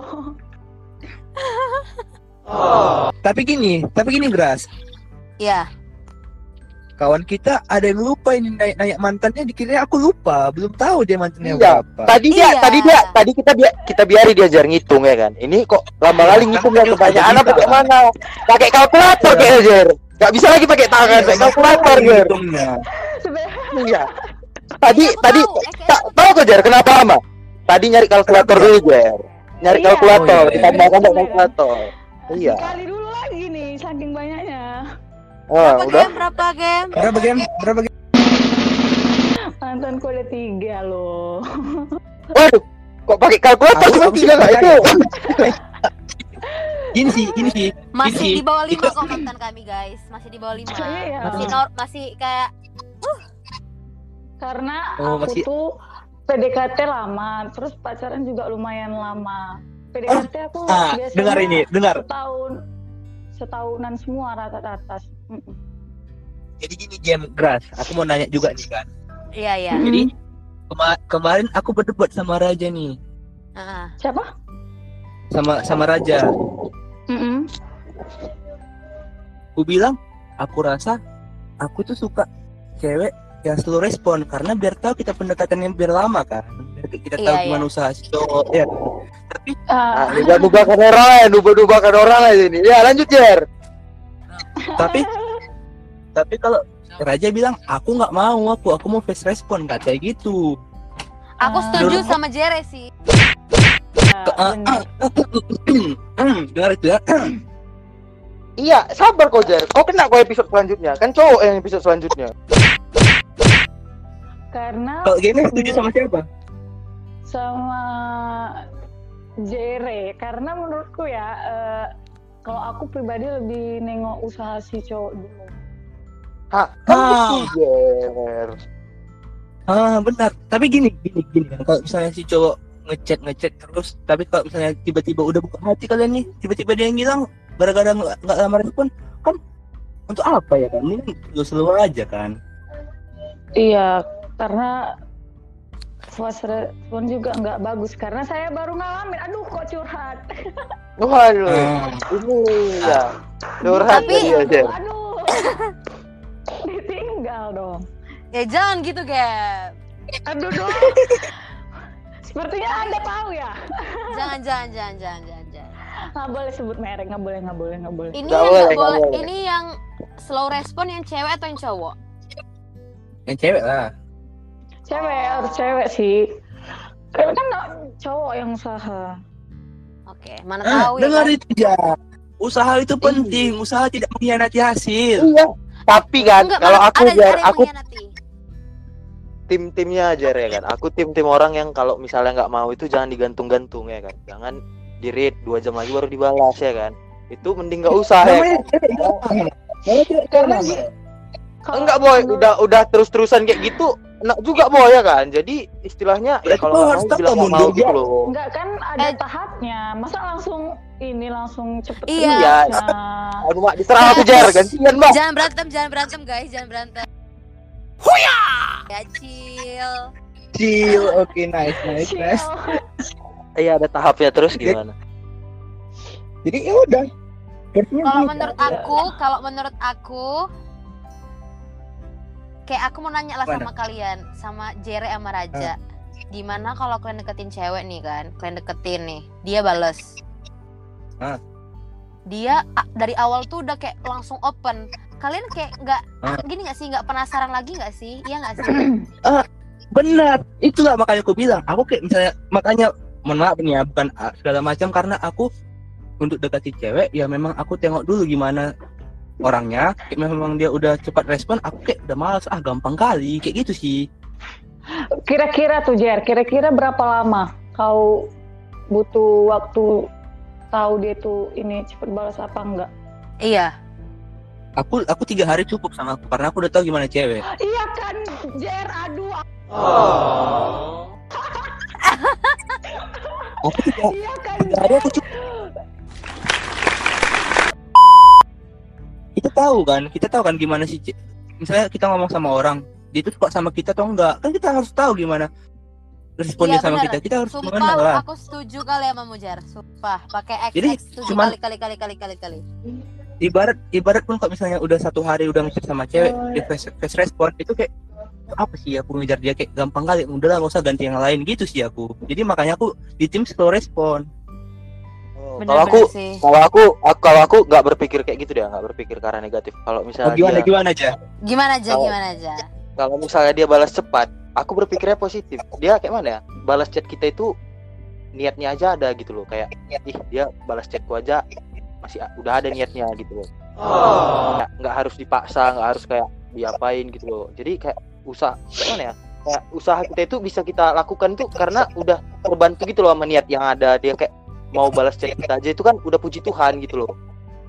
tapi gini tapi gini Gras Iya. Kawan kita ada yang lupa ini naik naik mantannya dikira aku lupa. Belum tahu dia mantannya Iya. berapa. Tadi dia Iya. tadi dia tadi kita biar kita biari dia jar ngitung ya kan? Ini kok lama kali ngitung ya kebanyakan apa kayak mana pakai kalkulator kayak jar. Gak bisa lagi pakai tangan pakai kalkulator jar. iya. Tadi Iya, tadi tahu. Eh, tahu kok jar kenapa lama? Tadi nyari kalkulator dulu jar. Nyari Iya. kalkulator Oh, iya. ditambah tambah kalkulator. Iya. Kali dulu lagi nih saking banyaknya. Oh, Berapa udah game? Berapa game? berapa game berapa game Mantanku ada tiga loh. waduh kok pakai kalkulator cuma tiga nggak itu gini sih gini sih Masih di bawah lima kok mantan kami guys. Masih di bawah lima. Iya. Masih nor masih kayak Karena Oh, aku masih- tuh PDKT lama, terus pacaran juga lumayan lama. PDKT aku ah biasanya dengar ini dengar setahun setahunan semua rata-rata. Mm-mm. jadi gini game Gras aku mau nanya juga nih kan iya iya. jadi kema- kemarin aku berdebat sama Raja nih Heeh. Siapa? sama sama Raja Mm-mm. aku bilang aku rasa aku tuh suka cewek yang slow respon karena biar tahu kita pendekatannya biar lama kan biar kita tahu Iya, gimana iya. usaha si cowok ya tapi Ah, Ah, nuba-nubakan orang ya, nuba-nubakan orang aja ini. Ya, lanjut, Jer. Tapi tapi kalau Raja bilang aku nggak mau aku aku mau face respon katanya gitu Aku Ah. setuju Menurut- sama Jere sih. Ah, bener. Hmm, dengar itu ya Iya, sabar kok, Jer. Kau kena kok episode selanjutnya. Kan cowok yang episode selanjutnya. Karena kalau game setuju sama siapa sama Jere karena menurutku ya eh, kalau aku pribadi lebih nengok usaha si cowok dulu. Hah, Ah. kan gitu, Jer. ah benar tapi gini gini gini kan kalau misalnya si cowok ngechat ngechat terus tapi kalau misalnya tiba-tiba udah buka hati kalian nih tiba-tiba dia yang hilang gara-gara nggak nggak lama respon kan untuk apa ya kan ini lu seluruh aja kan Iya, karena fast respon juga nggak bagus karena saya baru ngalamin aduh kok curhat Waduh, ini ya. Curhat Tapi- Jer. aduh ditinggal dong Ya jangan gitu, Gap. aduh dong sepertinya anda tahu ya Jangan, jangan, jangan, jangan, jangan, jangan. nggak boleh sebut merek nggak boleh nggak boleh nggak boleh Ini Nggak yang boleh. Ini yang slow respon yang cewek atau yang cowok? Yang cewek lah. Cewek harus cewek sih Karena kan nggak cowok yang usaha Oke, mana Ah, tahu ya. dengar kan? itu ya. Usaha itu penting. Usaha tidak mengkhianati hasil. Iya. Tapi kan Enggak, kalau mana- aku ada, yang aku tim-timnya aja ya kan. Aku tim-tim orang yang kalau misalnya nggak mau itu jangan digantung-gantung ya kan. Jangan di read dua jam lagi baru dibalas ya kan. Itu mending nggak usah ya. Kan? Karena gi- kalau Enggak boy, udah udah terus-terusan kayak gitu enak juga boy ya kan. Jadi istilahnya ya kalau nggak harus mau bilang mau mundur, gitu loh. Enggak kan ada Eh. tahapnya. Masa langsung ini langsung cepet Iya. Iya. Nah, Aduh mak diserang aku jar gantian bang. Jangan berantem, jangan berantem guys, jangan berantem. Huya! Ya chill. Chill. Oke, nice, nice, nice. Iya ada tahapnya terus gimana? Jadi ya udah. Kalau menurut aku, kalau menurut aku kayak aku mau nanya lah Mana? sama kalian, sama Jere sama Raja. Gimana kalau kalian deketin cewek nih kan? Kalian deketin nih, dia bales. Ah. Dia dari awal tuh udah kayak langsung open. Kalian kayak nggak Ah. gini nggak sih? Nggak penasaran lagi nggak sih? Iya nggak sih? Benar. Itulah makanya aku bilang. Aku kayak misalnya makanya mohon maaf nih ya bukan segala macam karena aku untuk dekati cewek ya memang aku tengok dulu gimana orangnya kayak memang dia udah cepat respon aku kayak udah malas ah gampang kali kayak gitu sih. Kira-kira tuh Jer, kira-kira berapa lama kau butuh waktu tahu dia tuh ini cepet balas apa enggak? iya. aku aku tiga hari cukup sama aku karena aku udah tahu gimana cewek. Iya kan Jer, aduh. aku tiga, Iya kan? tiga hari aku cukup kita tahu kan kita tahu kan gimana sih misalnya kita ngomong sama orang dia itu suka sama kita atau enggak? Kan kita harus tahu gimana responnya Iya, sama kita. Kita harus Sumpah mengenal lah. aku setuju kali sama Mujar. Sumpah, pakai X Jadi, cuman- kali kali kali kali kali kali. ibarat ibarat pun kalau misalnya udah satu hari udah ngechat sama cewek dia face, face respon itu kayak apa sih aku ngejar dia? Kayak gampang kali. Udahlah nggak usah ganti yang lain. Gitu sih aku. Jadi makanya aku di tim slow respon. Oh, Bener, kalau aku sih. kalau aku aku- kalau aku nggak berpikir kayak gitu deh nggak berpikir karena negatif. Kalau oh, misalnya gimana dia, gimana aja Gimana aja, Kalau- gimana aja. kalau misalnya dia balas cepat aku berpikirnya positif. Dia kayak mana ya? Balas chat kita itu niatnya aja ada gitu loh. Kayak ih dia balas chatku aja masih udah ada niatnya gitu loh. Nggak- nggak harus dipaksa nggak harus kayak diapain gitu loh. Jadi kayak usaha kayak mana ya? Kayak usaha kita itu bisa kita lakukan tuh karena udah terbantu gitu loh sama niat yang ada. Dia kayak mau balas chat kita aja itu kan udah puji Tuhan gitu loh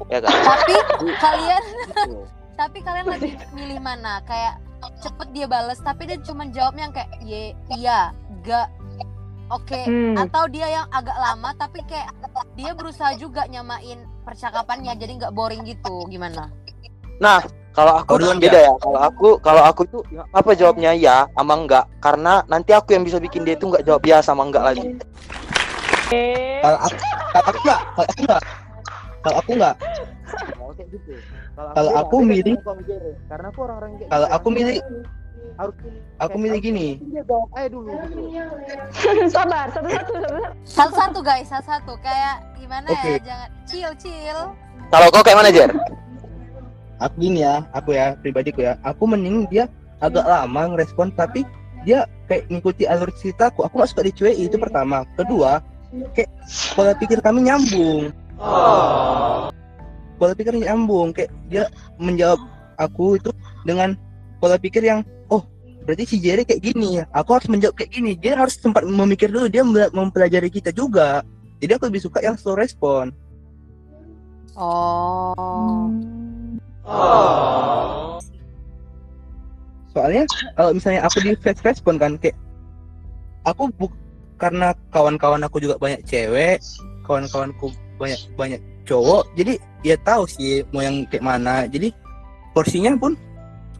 ya kan Tapi kalian Gitu. tapi kalian lebih milih mana? Kayak cepet dia bales tapi dia cuma jawabnya yang kayak ye iya, gak oke Hmm. atau dia yang agak lama tapi kayak dia berusaha juga nyamain percakapannya jadi nggak boring gitu gimana Kalau aku Kau duluan, beda ya. Kalau aku kalau aku itu apa jawabnya ya sama enggak karena nanti aku yang bisa bikin dia itu enggak jawab ya sama enggak lagi. Eh, kalau aku kalau aku nggak kalau aku nggak kalau aku nggak Kalau aku beda milih- Jere. karena aku orang-orang kalau gitu. aku milih harus aku milih gini aja dulu gitu. sabar, satu-satu, satu-satu. guys satu-satu kayak gimana ya Oke. jangan chill chill Kalau kau kayak mana Jer? aku gini ya aku ya pribadiku ya aku mending dia agak lama ngerespon tapi dia kayak ngikuti alur ceritaku aku nggak suka dicuekin itu pertama kedua kayak pola pikir kami nyambung. Pola pikir nyambung kayak dia menjawab aku itu dengan pola pikir yang oh berarti si Jerry kayak gini ya. Aku harus menjawab kayak gini. Dia harus sempat memikir dulu dia mem- mempelajari kita juga. Jadi aku lebih suka yang slow respon. Oh. Soalnya kalau misalnya aku di fast respon kan kayak aku bu karena kawan-kawan aku juga banyak cewek kawan-kawanku banyak banyak cowok jadi ya tahu sih mau yang kayak mana. Jadi porsinya pun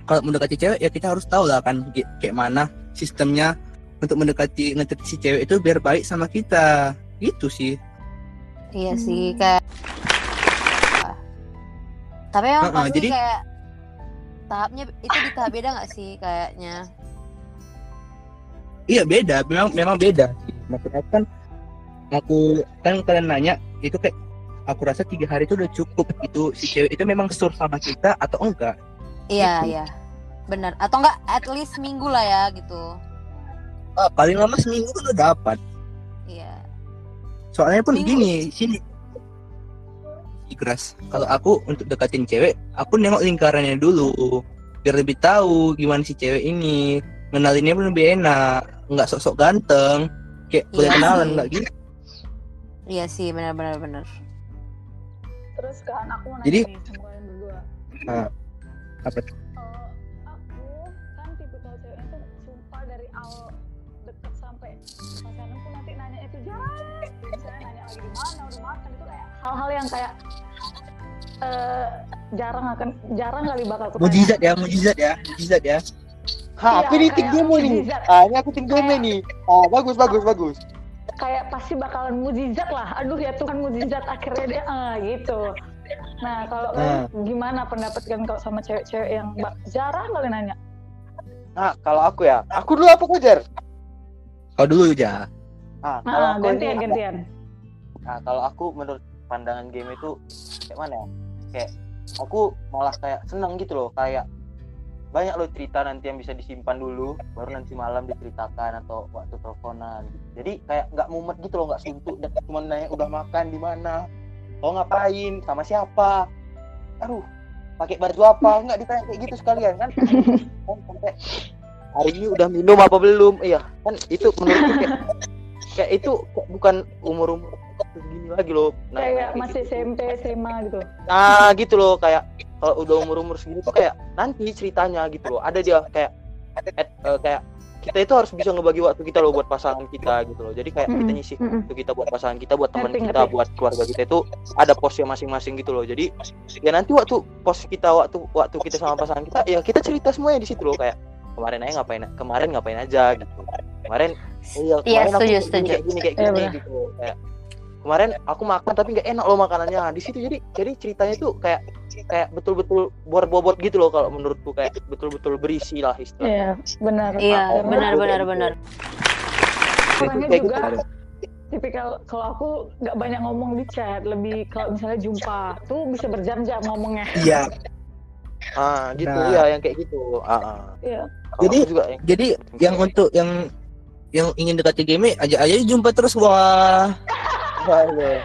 kalau mendekati cewek ya kita harus tahu lah kan kayak mana sistemnya untuk mendekati ngechat si cewek itu biar baik sama kita. Gitu sih. Iya sih Hmm. kayak tapi emang Uh-uh, pasti jadi- kayak tahapnya itu di tahap beda nggak sih kayaknya iya beda. Memang memang beda. Sih maksudnya kan aku kan kalian nanya itu kayak aku rasa tiga hari itu udah cukup. Itu si cewek itu memang sur sama kita atau enggak? Iya Gitu. iya. Benar. Atau enggak at least minggu lah ya gitu. Ah, paling lama seminggu kan udah dapat. Iya. Soalnya pun Minggu. gini sini. Igras kalau aku untuk deketin cewek aku nengok lingkarannya dulu. Biar lebih tahu gimana si cewek ini. Ngenalinnya pun lebih enak nggak sok-sok ganteng. Kayak boleh Iya kenalan nggak gitu. Iya sih benar benar. Terus kan aku mau nanya Jadi- nih sama kalian berdua. apa Eh, aku kan tipikal ceweknya tuh sumpah dari awal deket sampai pacaran pun nanti nanya itu jarang. Misalnya nanya lagi di mana, udah makan itu kayak hal-hal yang kayak eh jarang akan jarang kali bakal aku mujizat ya mujizat ya mujizat ya Ha, aku Iya, di tim game nih. Ah, ini aku tim game nih. Ah, bagus bagus bagus. kayak pasti bakalan mujizat lah. Aduh ya Tuhan mujizat akhirnya dia ah gitu. Nah kalau kalian gimana pendapat kalian kalau sama cewek-cewek yang ba- jarang kali nanya? Nah, kalau aku ya, aku dulu apa Kujar? kau dulu aja Ah, kalau Nah aku gantian ini, gantian. nah kalau aku menurut pandangan game itu kayak mana ya? Kayak aku malah kayak seneng gitu loh, kayak banyak loh cerita nanti yang bisa disimpan dulu, baru nanti malam diceritakan atau waktu teleponan. Gitu. Jadi kayak nggak mumet gitu loh, nggak suntuk, dan cuma nanya udah makan di mana, oh ngapain, sama siapa, aduh, pakai baju apa, nggak ditanya kayak gitu sekalian kan? kan sampai hari ini udah minum apa belum iya kan itu menurutku kayak kayak itu bukan umur umur segini lagi loh Nah, Kayak kayak masih gitu. SMP SMA gitu. nah gitu loh kayak kalau udah umur umur segini tuh kayak nanti ceritanya gitu loh ada dia kayak at- eh, kayak kita itu harus bisa ngebagi waktu kita loh buat pasangan kita gitu loh jadi kayak kita Mm-mm, nyisi mm-mm. waktu kita buat pasangan kita buat teman kita ngerti. buat keluarga kita itu ada posnya masing-masing gitu loh jadi ya nanti waktu pos kita waktu waktu kita sama pasangan kita ya kita cerita semuanya di situ loh kayak kemarin aja ngapain kemarin ngapain aja gitu kemarin iya Iya, kemarin aku setuju, kayak gini, setuju. kayak gini kayak Iya, gini benar. gitu loh. kayak kemarin aku makan tapi nggak enak loh makanannya di situ jadi jadi ceritanya tuh kayak kayak betul-betul bobot gitu loh kalau menurutku kayak betul-betul berisi lah istilahnya Iya benar. Iya, Oh, benar benar benar. Orangnya Kayak juga gitu. tipikal kalau aku nggak banyak ngomong di chat, lebih kalau misalnya jumpa tuh bisa berjam-jam ngomongnya. iya ah gitu Nah. ya yang kayak gitu ah, ah. Iya. Jadi- juga yang jadi yang untuk yang yang ingin dekati game aja aja jumpa terus wah Aduh.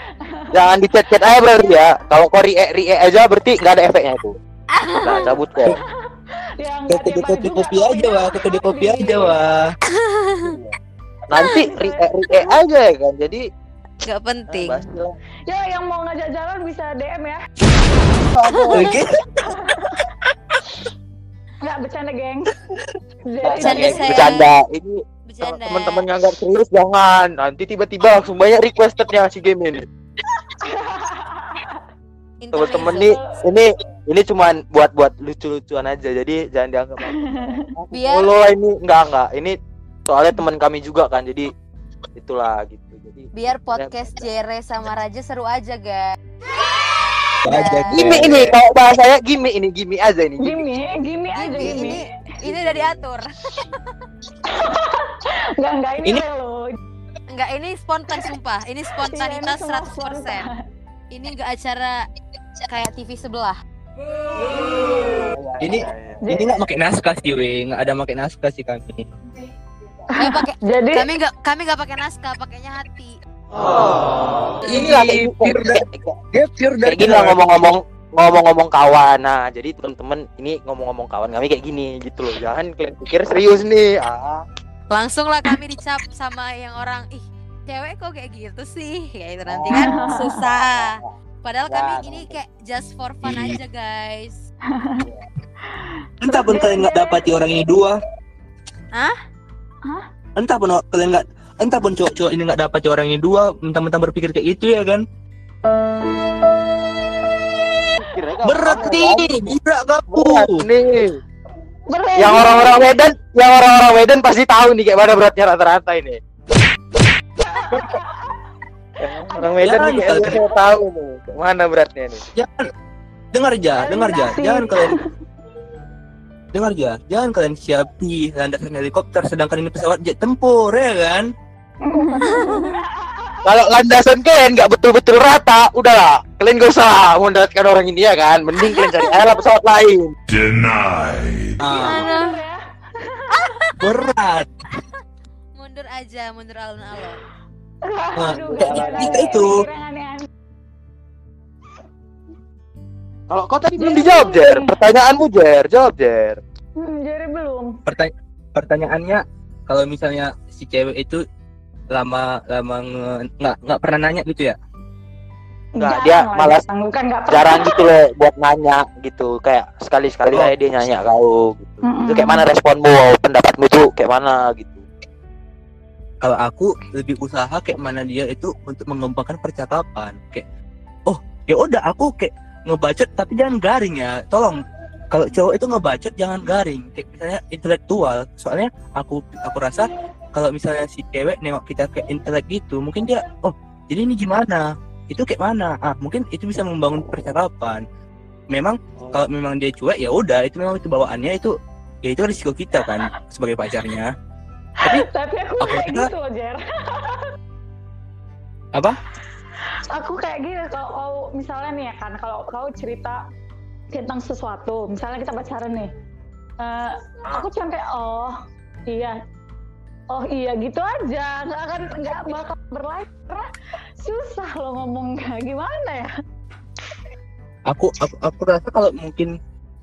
Jangan di chat chat aja berarti ya. Kalau kau rie rie aja berarti nggak ada efeknya itu. Nah, cabut kok. Nggak kedai tiap hari kopi kopi aja wah ke kedai kopi aja wah Nanti rie rie aja ya kan. Jadi nggak nah, penting lah. Ya yang mau ngajak jalan bisa DM ya. oke Nggak bercanda geng. Bercanda, Eh, bercanda. Ini bercanda teman-teman yang nggak serius jangan. Nanti tiba-tiba langsung banyak requestednya si game ini. Teman-teman nih ini ini cuman buat buat lucu-lucuan aja. Jadi jangan dianggap Biar- follow lah ini enggak enggak. Ini soalnya teman kami juga kan. Jadi itulah gitu. Jadi biar podcast Jere sama Raja seru aja guys aja Gimi ini kalau bahasanya gimi ini gimi aja ini. Gimi. Gimi, gimi aja ini gimi. Ini ini udah diatur. Nggak nggak ini, Ini- lo. enggak ini spontan sumpah. Ini spontanitas 100% ini enggak acara kayak TV sebelah. Ini- ini nggak pakai naskah sih weh nggak ada pakai naskah sih kami. Kami pakai Jadi kami enggak kami enggak pakai naskah pakainya hati. Ini lah kayak pure dia pure kayak dari gini lah ngomong-ngomong ngomong-ngomong kawan. Nah jadi teman-teman ini ngomong-ngomong kawan kami kayak gini gitu loh. Jangan kalian pikir serius nih. Ah. Langsung lah kami dicap sama yang orang ih cewek kok kayak gitu sih? Kayak itu nanti kan susah. Padahal kami Ya. ini kayak just for fun Iya. aja guys. Entah pun kalian nggak dapati orang ini dua. Hah? Hah? entah pun kalian nggak entah pun cowok-cowok ini nggak dapati orang ini dua mentang-mentang berpikir kayak gitu ya kan Kira-kira berat nih gila kamu berat nih berat. yang orang-orang Medan yang orang-orang Medan pasti tahu nih kayak mana beratnya rata-rata ini. Yang orang Medan nih kayak saya tahu nih mana beratnya nih. Jangan dengar aja, dengar aja. Jangan kalian dengar aja. Jangan kalian siapi landasan helikopter sedangkan ini pesawat jet tempur ya kan? Kalau landasan kalian nggak betul-betul rata, udahlah. Kalian gak usah mendaratkan orang ini ya kan. Mending kalian cari aja pesawat lain. Denied. Ah, berat. Mundur aja, mundur alun-alun. Nah, kayak gara-gara gitu itu. Kalau kau tadi belum dijawab, Jer. Pertanyaanmu, Jer. Jawab, Jer. Hmm, jadi belum. Pertanya- pertanyaannya kalau misalnya si cewek itu lama lama nggak nggak pernah nanya gitu ya? Nggak, dia lah, malas- jarang. bukan nggak pernah. Jarang gitu loh buat nanya gitu. Kayak sekali-sekali Oh. aja dia nanya kau gitu. Mm-mm. Itu kayak mana responmu, pendapatmu tuh kayak mana gitu. Kalau aku lebih usaha kayak mana dia itu untuk mengembangkan percakapan. Kayak oh ya udah aku kayak ngebacot tapi jangan garing ya. Tolong kalau cowok itu ngebacot jangan garing. Kayak misalnya intelektual. Soalnya aku aku rasa kalau misalnya si cewek nengok kita kayak intelek gitu, mungkin dia oh jadi ini gimana? Itu kayak mana? Ah mungkin itu bisa membangun percakapan. Memang kalau memang dia cuek ya udah itu memang itu bawaannya itu ya itu risiko kita kan sebagai pacarnya. Tapi aku Aku kayak kira- gitu loh, Jer. Apa? Aku kayak gini kalau kau misalnya nih ya kan, kalau kau cerita tentang sesuatu, misalnya kita pacaran nih, Eh, aku cuma kayak oh iya, oh iya gitu aja, nggak akan nggak bakal berlanjut. Karena susah lo ngomong kayak gimana ya? aku aku, aku rasa kalau mungkin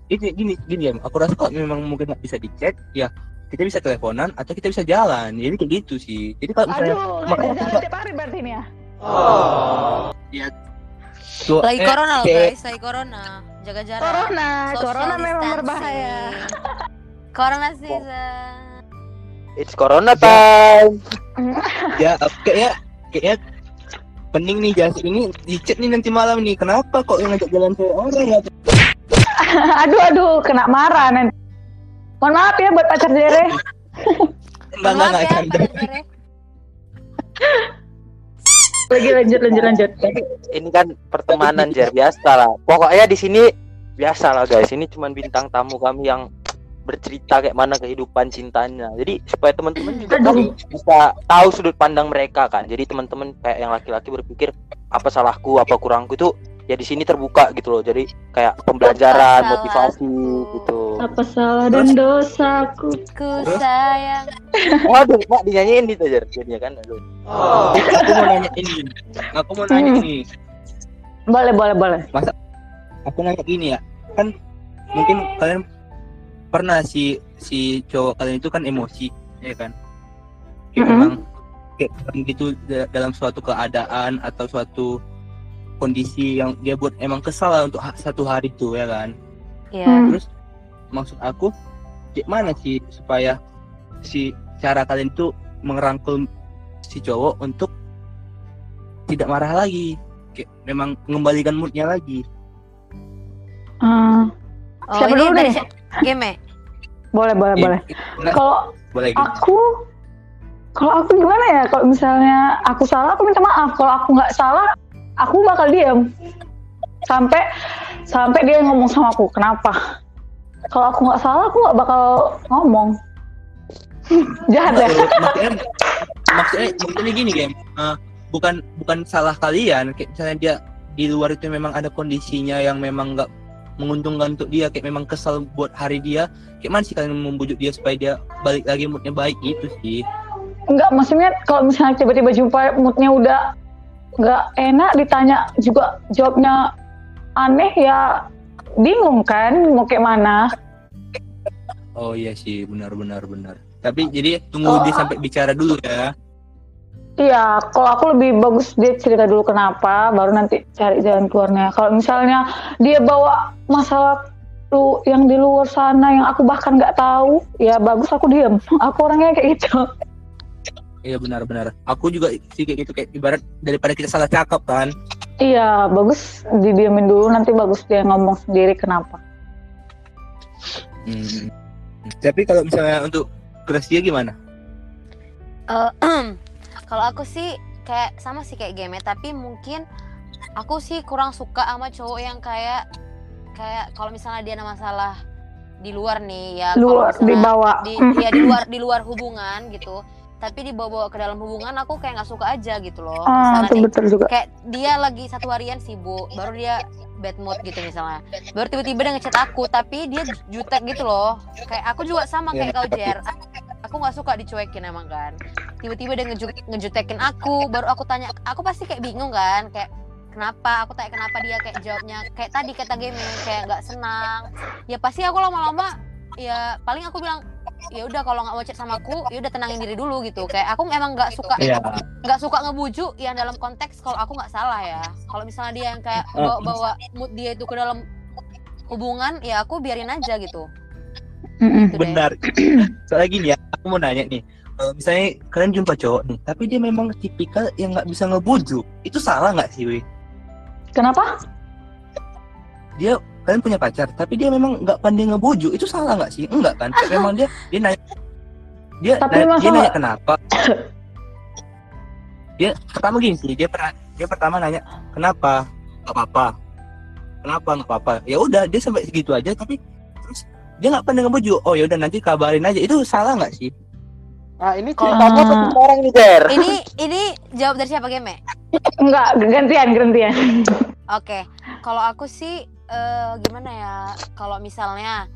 ini gini gini ya aku rasa kalau memang mungkin nggak bisa dicek ya kita bisa teleponan atau kita bisa jalan jadi kayak gitu sih jadi kalau misalnya Aduh, makanya jalan tiap hari berarti nih ya. tuh, Lagi eh, corona loh guys, lagi corona. Jaga jarak. Corona, Social corona memang berbahaya. Corona season. It's corona time. ya kayaknya kayaknya pening nih jasa ini dicek nih nanti malam nih kenapa kok yang ngajak jalan cewek orang ya aduh, aduh, kena marah nanti. Mohon maaf ya buat pacar Jere. enggak enggak enggak ya, canda Jere. Lagi lanjut, lanjut, lanjut. Ini kan pertemanan Jer biasa lah. Pokoknya di sini biasa lah guys. Ini cuman bintang tamu kami yang bercerita kayak mana kehidupan cintanya. Jadi supaya teman-teman juga kan bisa tahu sudut pandang mereka kan. Jadi teman-teman kayak yang laki-laki berpikir apa salahku, apa kurangku itu ya di sini terbuka gitu loh. Jadi kayak pembelajaran, Apa motivasi salahku? gitu. Apa salah dan dosaku? Ku sayang. Waduh, Mak dinyanyiin gitu Jer. Jadinya kan aduh. aku mau nanya ini aku mau nanya Hmm. ini Boleh, boleh, boleh. aku nanya gini ya kan mungkin kalian pernah si si cowok kalian itu kan emosi ya kan kayak Mm-mm. memang kayak gitu da- dalam suatu keadaan atau suatu kondisi yang dia buat emang kesal lah untuk satu hari itu ya kan Iya. Hmm. terus maksud aku kayak mana sih supaya si cara kalian itu merangkul si cowok untuk tidak marah lagi kayak memang mengembalikan moodnya lagi Hmm, Oh, Siapa ini dulu nih? Game boleh, boleh, Ya, boleh. nah, Kalau boleh gitu. aku, kalau aku gimana ya? Kalau misalnya aku salah, aku minta maaf. Kalau aku nggak salah, aku bakal diam sampai sampai dia ngomong sama aku. Kenapa? Kalau aku nggak salah, aku nggak bakal ngomong. Jahat ya? maksudnya maksudnya maksudnya gini game Eh, bukan bukan salah kalian kayak misalnya dia di luar itu memang ada kondisinya yang memang nggak menguntungkan untuk dia kayak memang kesal buat hari dia kayak mana sih kalian membujuk dia supaya dia balik lagi moodnya baik gitu sih. Enggak, maksudnya kalau misalnya tiba-tiba jumpa moodnya udah nggak enak, ditanya juga jawabnya aneh ya bingung kan mau kayak mana. oh iya sih benar benar benar tapi jadi tunggu Oh, dia sampai bicara dulu ya Iya, kalau aku lebih bagus dia cerita dulu kenapa, baru nanti cari jalan keluarnya. Kalau misalnya dia bawa masalah tuh yang di luar sana yang aku bahkan nggak tahu, ya bagus aku diem. Aku orangnya kayak gitu. iya benar benar aku juga sih kayak gitu kayak ibarat daripada kita salah cakap kan Iya, bagus didiemin dulu, nanti bagus dia ngomong sendiri kenapa. Hmm. Tapi kalau misalnya untuk Gracia gimana Eh, kalau aku sih kayak sama sih kayak game tapi mungkin aku sih kurang suka sama cowok yang kayak kayak kalau misalnya dia ada masalah di luar nih ya kalau luar dibawa di ya di luar di luar hubungan gitu tapi dibawa-bawa ke dalam hubungan aku kayak nggak suka aja gitu loh. Ah Misalnya itu nih, betul juga. kayak dia lagi satu harian sibuk baru dia bad mood gitu misalnya. Baru tiba-tiba dia ngechat aku tapi dia jutek gitu loh. Kayak aku juga sama Iya, kayak kau ngerti. Jer aku nggak suka dicuekin emang kan. Tiba-tiba dia ngeju- ngejutekin aku baru aku tanya aku pasti kayak bingung kan kayak kenapa? Aku tanya kenapa dia? Kayak jawabnya kayak tadi kata game kayak nggak senang. Ya pasti aku lama-lama ya paling aku bilang ya udah kalau nggak mau chat sama aku ya udah tenangin diri dulu gitu. Kayak aku emang nggak suka Iya. nggak suka ngebujuk yang dalam konteks kalau aku nggak salah ya. Kalau misalnya dia yang kayak bawa, bawa mood dia itu ke dalam hubungan ya aku biarin aja gitu Mm-mm. Gitu benar. Soalnya gini ya aku mau nanya nih. Kalau misalnya kalian jumpa cowok nih tapi dia memang tipikal yang nggak bisa ngebujuk. Itu salah nggak sih Wi? kenapa? Dia kalian punya pacar tapi dia memang nggak pandai ngebujuk. Itu salah nggak sih? Enggak kan? Memang dia dia nanya dia Tapi na- dia nanya kenapa? Dia pertama gini sih dia pernah dia pertama nanya kenapa? Nggak apa-apa. Kenapa? Nggak apa-apa. Ya udah dia sampai segitu aja tapi dia nggak pandai ngebujuk oh ya udah nanti kabarin aja itu salah nggak sih Nah, ini Kalau- ceritamu apa cerita orang ini, Der? ini ini jawab dari siapa game enggak gantian gantian Oke, kalau aku sih eh, gimana ya? Kalau misalnya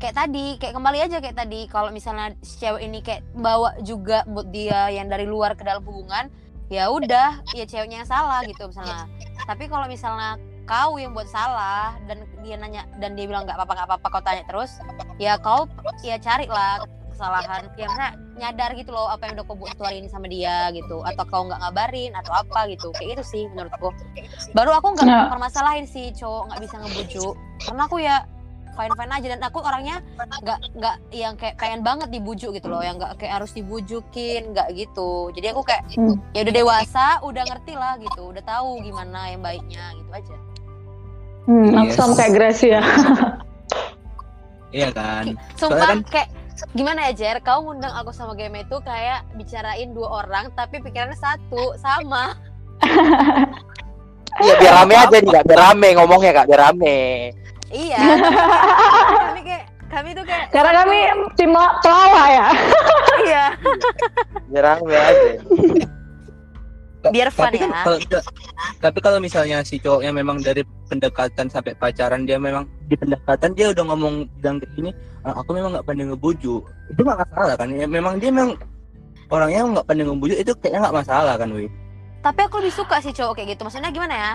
kayak tadi, kayak kembali aja kayak tadi. Kalau misalnya si cewek ini kayak bawa juga mood dia yang dari luar ke dalam hubungan, ya udah, ya ceweknya yang salah gitu misalnya. Tapi kalau misalnya kau yang buat salah dan dia nanya dan dia bilang nggak apa-apa nggak apa-apa kau tanya terus, ya kau ya carilah kesalahan ya maksudnya nyadar gitu loh apa yang udah kau buat tuh hari ini sama dia gitu atau kau nggak ngabarin atau apa gitu. Kayak gitu sih menurutku. Baru aku nggak Nah. permasalahin sih cowok nggak bisa ngebujuk. Karena aku ya fine fine aja dan aku orangnya nggak nggak yang kayak pengen banget dibujuk gitu loh yang nggak kayak harus dibujukin nggak gitu. Jadi aku kayak Hmm. ya udah dewasa udah ngerti lah gitu udah tahu gimana yang baiknya gitu aja hmm, aku Yes. sama kayak Gracia iya kan sumpah kan- kayak gimana ya Jer kau ngundang aku sama game itu kayak bicarain dua orang tapi pikirannya satu sama Iya, biar rame aja nih, Kak. Biar rame ngomongnya, Kak. Biar rame. iya kami kayak kami tuh kayak karena kami tim la- pelawak ya iya Biar rame aja. Biar fun tapi kan ya. kalau tapi kalau misalnya si cowoknya memang dari pendekatan sampai pacaran dia memang di pendekatan dia udah ngomong bilang kayak gini "Ah, aku memang nggak pandai ngebujuk. Itu nggak masalah kan? Ya, memang dia memang orangnya nggak pandai ngebujuk itu kayaknya nggak masalah kan Wi? Tapi aku lebih suka sih cowok kayak gitu. Maksudnya gimana ya?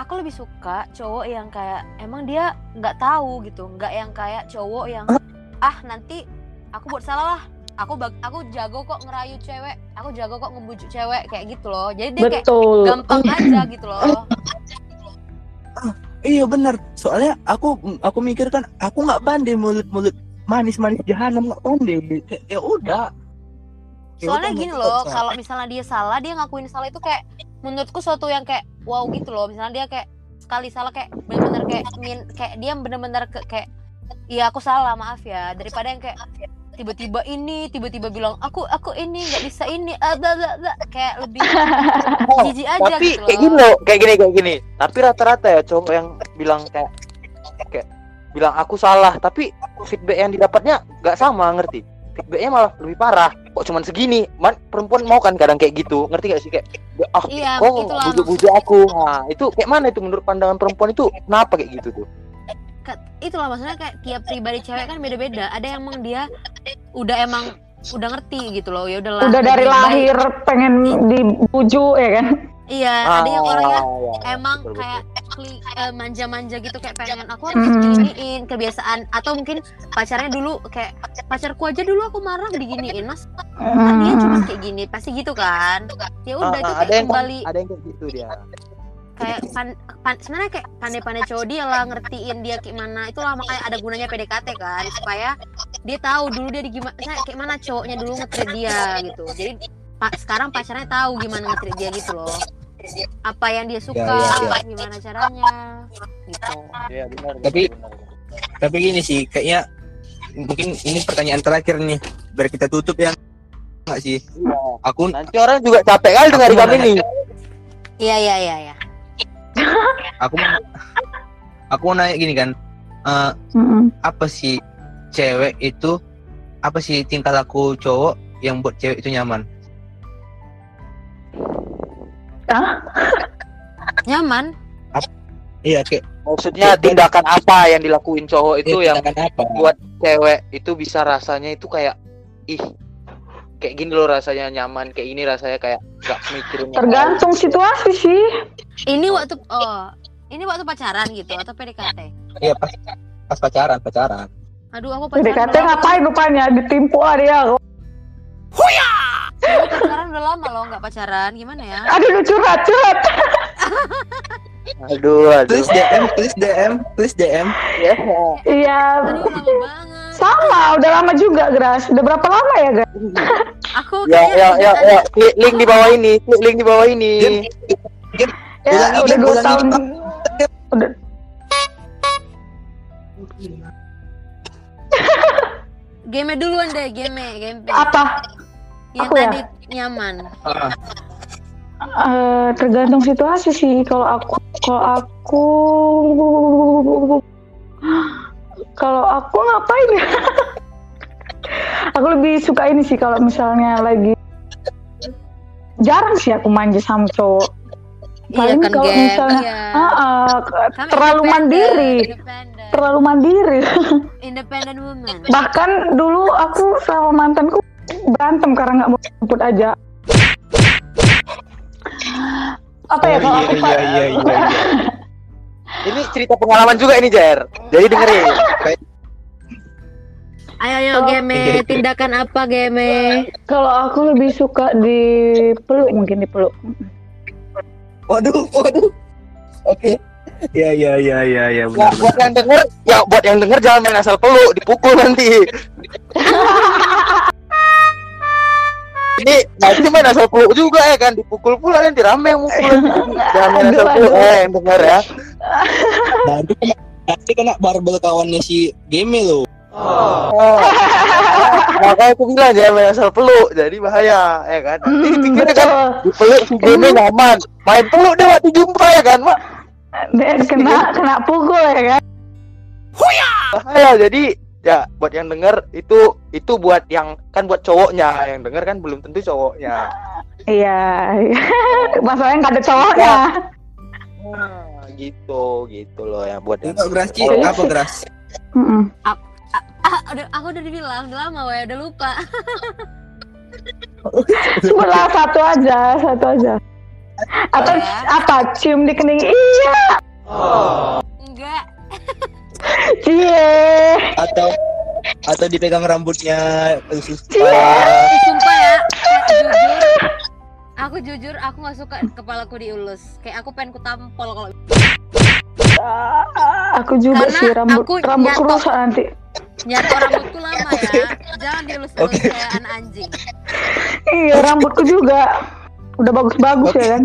Aku lebih suka cowok yang kayak emang dia nggak tahu gitu. Nggak yang kayak cowok yang ah nanti aku buat salah lah aku bag aku jago kok ngerayu cewek. Aku jago kok ngebujuk cewek kayak gitu loh. Jadi dia kayak betul. gampang aja gitu loh. Iya benar soalnya aku aku mikir kan aku nggak pandai mulut mulut manis manis jahanam nggak pandai. Kayak, ya udah. Ya soalnya udah, gini nggak loh kalau misalnya dia salah dia ngakuin salah itu kayak menurutku suatu yang kayak wow gitu loh. Misalnya dia kayak sekali salah kayak bener-bener kayak min, kayak dia bener-bener ke, kayak iya aku salah maaf ya. Daripada yang kayak tiba-tiba ini tiba-tiba bilang aku aku ini nggak bisa ini ah, bla, bla, bla. kayak lebih jijik aja Tapi gitu kayak gini loh loh, kayak gini kayak gini. Tapi rata-rata ya cowok yang bilang kayak kayak bilang aku salah, tapi feedback yang didapatnya nggak sama, ngerti? Feedbacknya malah lebih parah. Kok cuman segini? Man, perempuan mau kan kadang kayak gitu, ngerti gak sih kayak ah iya kok bujuk-bujuk aku. Nah, itu kayak mana itu menurut pandangan perempuan itu kenapa kayak gitu tuh? Itulah maksudnya kayak tiap pribadi cewek kan beda-beda. Ada yang emang dia udah emang udah ngerti gitu loh ya udahlah. Udah dari baik- lahir pengen dibujuk ya kan? Iya ada yang orangnya Ah, ya, emang betul, betul. kayak eh, manja-manja gitu kayak pengen aku harus Mm. diginiin kebiasaan. Atau mungkin pacarnya dulu kayak pacarku aja dulu aku marah diginiin mas. Kan dia cuma Hmm. kayak gini pasti gitu kan? Ya udah Ah, itu ah, kayak ada yang kembali. ada yang kayak gitu dia. Kayak pan, pan- sebenarnya kayak pandai-pandai cowok dia lah ngertiin dia kayak mana itulah makanya ada gunanya PDKT kan supaya dia tahu dulu dia di gimana kayak mana cowoknya dulu ngetrit dia gitu jadi pa- sekarang pacarnya tahu gimana ngetrit dia gitu loh apa yang dia suka Ya, ya, gimana caranya gitu Iya, benar. Tapi- benar, benar. tapi gini sih kayaknya mungkin ini pertanyaan terakhir nih biar kita tutup ya nggak sih Iya. aku Nanti orang juga capek kali dengar kami nih. Iya iya iya iya. Aku mau aku mau nanya gini kan eh, Mm-mm. apa sih cewek itu apa sih tingkah laku cowok yang buat cewek itu nyaman Nyaman. iya kayak Maksudnya tindakan apa yang dilakuin cowok itu iya, yang apa buat cewek itu bisa rasanya itu kayak ih kayak gini loh rasanya nyaman kayak ini rasanya kayak gak mikirin lain. Tergantung situasi sih. Ini waktu oh, ini waktu pacaran gitu atau PDKT? iya pas pas pacaran pacaran Aduh, aku pacaran. PDKT lama. ngapain rupanya ditimpu lah dia. Aku pacaran udah lama loh, nggak pacaran. Gimana ya? Aduh, curhat, curhat. Aduh, aduh. tulis DM tulis DM tulis DM Ya. Iya, Aduh, lama banget. Sama. Udah lama juga, Gras. Udah berapa lama ya, Gras? Aku Ya, ya, ya, ya. Klik link di bawah ini, klik link di bawah ini. Game. Ya, Ulangi, udah dua tahun. Udah. game duluan deh, game, game. Apa? Yang Aku ya? tadi nyaman. Ah, Eh, tergantung situasi sih. Kalau aku, kalau aku, kalau aku ngapain ya? aku lebih suka ini sih kalau misalnya lagi jarang sih aku manja sama cowok. Iya Paling kan, kalau game. misalnya Iya. ah, Kami terlalu mandiri, terlalu mandiri. Independent woman. Bahkan dulu aku sama mantanku berantem karena nggak mau jemput aja. Apa ya Oh, kalau iya, aku iya, iya, iya, iya. Ini cerita pengalaman juga ini, Jer. Jadi dengerin. Ayo ayo Oh. game, tindakan apa game? Kalau aku lebih suka dipeluk mungkin dipeluk. waduh waduh oke ya ya ya ya ya Ya, benar buat yang denger, ya buat yang denger jangan main asal peluk, dipukul nanti. Ini nanti main asal peluk juga ya kan, dipukul pula nanti rame yang mukul. Jangan main asal peluk, eh yang denger ya. nanti kena nanti kena barbel kawannya si Game lo Oh. Makanya aku bilang jangan main asal peluk, jadi bahaya ya kan. Nanti Hmm, dipikirnya kan dipeluk si game nyaman, main peluk deh waktu jumpa ya kan, Mak. Kena kena pukul ya kan. bahaya jadi ya buat yang denger itu itu buat yang kan buat cowoknya yang denger kan belum tentu cowoknya Iya. Masalahnya nggak ada cowoknya. nah, gitu gitu loh ya buat yang enggak geras Ci. Oh. apa. Ah, udah, aku udah dibilang, udah lama ya, udah lupa. Sebelah satu aja, satu aja. Atau Ya. apa? Cium di kening. Iya. Enggak. Cie. atau atau dipegang rambutnya khusus sumpah ya, jujur. Aku jujur, aku nggak suka kepalaku diulus. Kayak aku pengen ku tampol kalau Ah, Aku juga Karena sih rambut aku rambut nyatok. rusak nanti. nyatok rambutku lama ya. Jangan diulus-ulus Oke. kayak anak anjing. Iya rambutku juga udah bagus-bagus ya kan.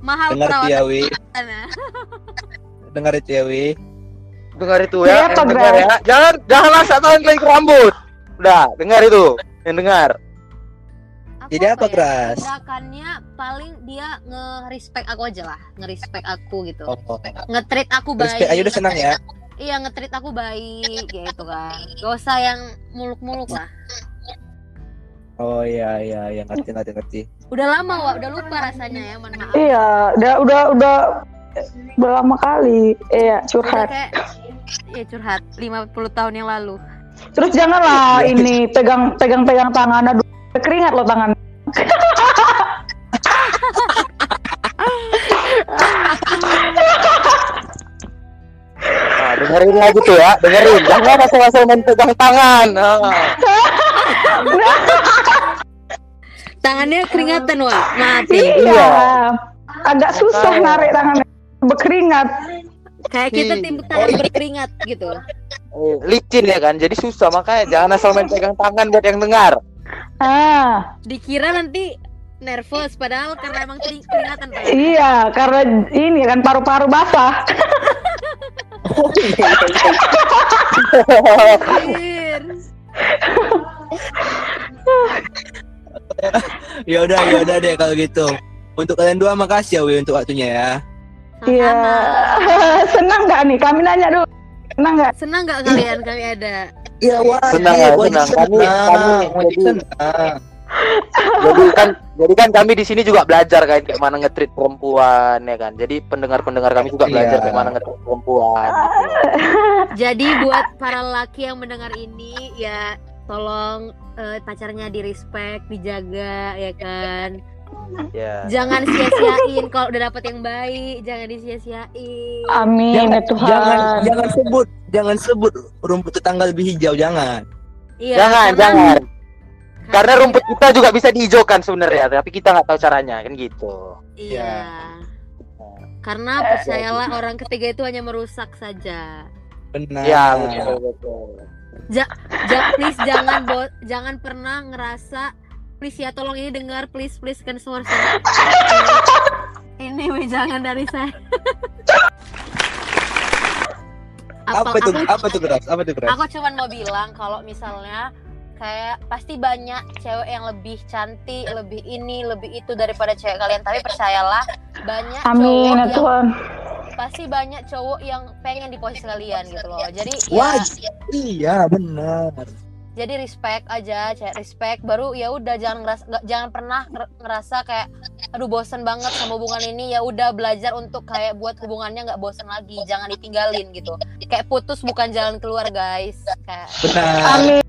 Mahal dengar perawatan. Ciawi ya. dengar Ciawi dengar itu Ya, ya, apa, yang dengar ya jangan jangan asal tangan kalian ke rambut udah dengar itu yang dengar Aku Jadi apa, ya, Gras? Tindakannya paling dia nge-respect aku aja lah, nge-respect aku gitu. oh, oh. Nge-treat aku baik. respect aja udah senang ya Iya, nge-treat aku baik gitu kan. Gak usah yang muluk-muluk lah. oh iya iya iya ngerti ngerti ngerti Udah lama, Wak. Udah lupa rasanya ya, mohon maaf. Iya, udah udah udah udah lama kali. Iya, Udah curhat. kayak ya curhat 50 tahun yang lalu. Terus janganlah ini pegang pegang pegang tangan aduh keringat loh tangan. nah, dengerin lagi tuh ya dengerin jangan asal-asal main pegang tangan nah. Tangannya keringatan, Wak. Maaf Iya. nih. Agak susah narik tangannya berkeringat. Kayak kita Iya. tim tangan berkeringat gitu. Eh, licin ya kan jadi susah makanya jangan asal main pegang tangan buat yang dengar Ah, Dikira nanti nervous padahal karena emang kering- keringatan tangan. iya, karena ini kan paru-paru basah. Ya udah, ya udah deh kalau gitu. Untuk kalian dua makasih ya Wi untuk waktunya ya. Iya. Senang nggak nih? Kami nanya dulu. Senang nggak? Senang nggak kalian kami ada? Iya wajib, Senang, ya, senang. Kami- senang, kami jadi- senang. jadi kan jadi kan kami di sini juga belajar kan kayak mana ngetrit perempuan ya kan jadi pendengar-pendengar kami juga belajar Iya. kayak mana ngetrit perempuan gitu. Jadi buat para laki yang mendengar ini ya tolong eh, pacarnya di respect, dijaga ya kan. Ya Jangan sia-siain kalau udah dapet yang baik, jangan disia-siain. Amin Jangan, ya Tuhan. jangan, jangan sebut, jangan sebut rumput tetangga lebih hijau, jangan. Iya, jangan karena- jangan karena rumput kita juga bisa dihijaukan sebenarnya tapi kita nggak tahu caranya kan gitu Iya. Karena percayalah orang ketiga itu hanya merusak saja. Benar. ya betul betul Ja, please jangan bo- jangan pernah ngerasa please ya tolong ini dengar please please kan semua dengar. ini weh, jangan dari saya. Apa tuh? aku, Apa tuh keras? Apa tuh keras? aku cuman mau bilang kalau misalnya kayak pasti banyak cewek yang lebih cantik, lebih ini, lebih itu daripada cewek kalian. Tapi percayalah banyak Amin cowok ya yang Tuhan. pasti banyak cowok yang pengen di posisi kalian gitu loh. Jadi ya Wajib. Iya, benar. Jadi respect aja cek respect baru ya udah jangan ngerasa nggak- jangan pernah nger- ngerasa kayak aduh bosen banget sama hubungan ini ya udah belajar untuk kayak buat hubungannya nggak bosen lagi jangan ditinggalin gitu kayak putus bukan jalan keluar guys kayak Benar. Amin.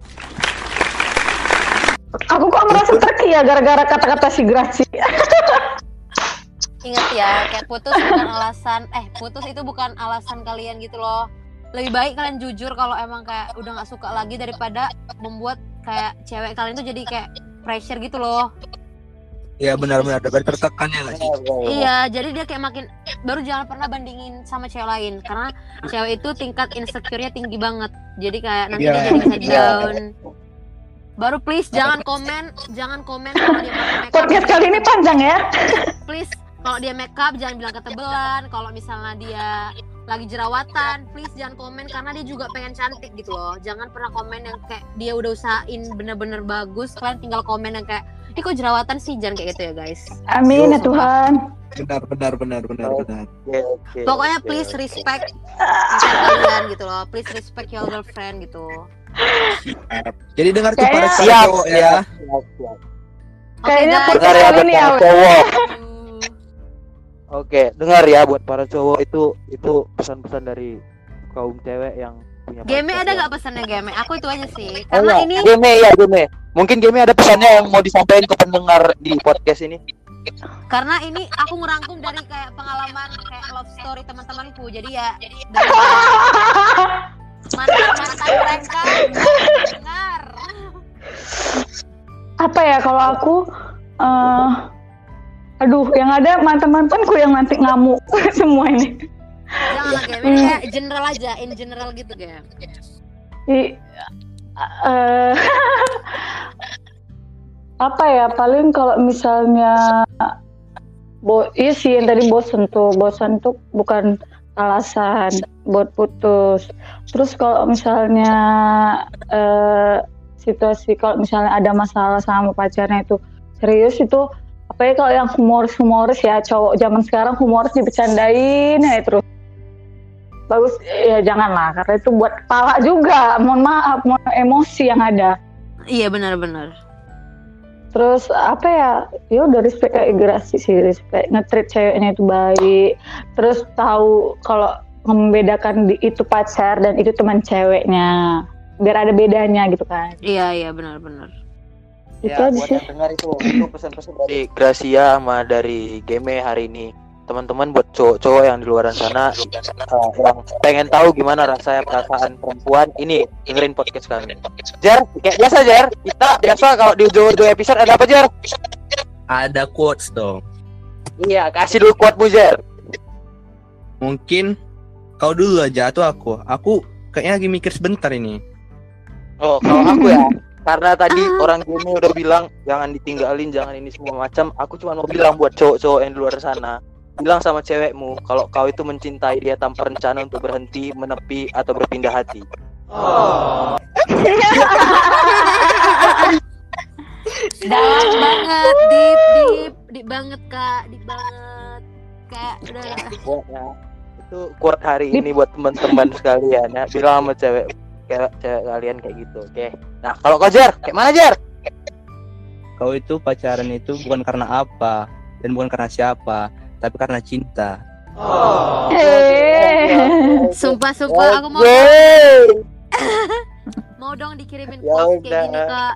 Aku kok merasa terki ya gara-gara kata-kata si Graci. ingat ya kayak putus bukan alasan eh putus itu bukan alasan kalian gitu loh lebih baik kalian jujur kalau emang kayak udah nggak suka lagi daripada membuat kayak cewek kalian tuh jadi kayak pressure gitu loh Iya benar-benar ada tertekan ya nggak sih? Iya, jadi dia kayak makin baru jangan pernah bandingin sama cewek lain karena cewek itu tingkat insecure-nya tinggi banget. Jadi kayak nanti Iya. dia jadi bisa Iya. down. Baru please jangan komen, jangan komen kalau dia pakai makeup. Podcast kali ini panjang ya. Please kalau dia makeup jangan bilang ketebelan. Kalau misalnya dia lagi jerawatan, please jangan komen karena dia juga pengen cantik gitu loh. Jangan pernah komen yang kayak dia udah usahain bener-bener bagus, kalian tinggal komen yang kayak, ih kok jerawatan sih, jangan kayak gitu ya guys. Amin ya Tuhan. Benar, benar, benar, benar, Oh. benar. Oke, oke, Pokoknya oke, please oke. respect kalian gitu loh. Please respect your girlfriend gitu. Jadi dengar tuh para siap cowok ya. siap, siap, siap. Oke Kayaknya dengar ya Kali ini ya, cowok. Oke, dengar ya buat para cowok itu itu pesan-pesan dari kaum cewek yang punya Game ada nggak pesannya game? Aku itu aja sih. Oh, Karena iya. ini Game ya game. Mungkin game ada pesannya yang mau disampaikan ke pendengar di podcast ini. karena ini aku ngerangkum dari kayak pengalaman kayak love story teman-temanku. Jadi ya dari mantan-mantan mereka dengar. Apa ya kalau aku eh aduh yang ada mantan-mantanku yang nanti ngamuk semua ini. Janganlah game. Ini kayak general aja, in general gitu game. I- eh, apa ya paling kalau misalnya bo iya sih yang tadi bosen tuh bosan tuh bukan alasan buat putus terus kalau misalnya eh, situasi kalau misalnya ada masalah sama pacarnya itu serius itu apa ya kalau yang humoris humoris ya cowok zaman sekarang humoris dibercandain ya terus bagus ya janganlah karena itu buat kepala juga. Mohon maaf mohon emosi yang ada. Iya benar-benar. terus apa ya ya udah respect kayak Grasi sih respect. Ngetreat ceweknya itu baik. Terus tahu kalau membedakan di, itu pacar dan itu teman ceweknya. Biar ada bedanya gitu kan. Iya iya benar-benar. Itu ya, aja buat sih yang dengar itu itu pesan-pesan dari Gracia sama dari Game hari ini. Teman-teman buat cowok-cowok yang di luar sana uh, yang pengen tahu gimana rasanya perasaan perempuan ini dengerin podcast kami. Jar, kayak biasa Jar, kita biasa kalau di ujung-ujung episode ada apa Jar? Ada quotes dong. Iya, kasih dulu quote Jar. Mungkin kau dulu aja atau aku. Aku kayaknya lagi mikir sebentar ini. Oh, kalau aku ya, karena tadi orang Game udah bilang jangan ditinggalin, jangan ini semua macam. Aku cuma mau bilang buat cowok-cowok yang di luar sana, bilang sama cewekmu kalau kau itu mencintai dia tanpa rencana untuk berhenti, menepi atau berpindah hati. Dalam banget, deep deep banget kak deep banget kayak udah Quote-nya. itu quote hari ini buat teman-teman sekalian ya bilang sama cewek cewek, cewek kalian kayak gitu oke? Nah kalau kau kayak mana Jar Kau itu pacaran itu bukan karena apa dan bukan karena siapa, tapi karena cinta. Eh. sumpah sumpah aku mau Oke. mau dong dikirimin Ya quotes kayak gini kak.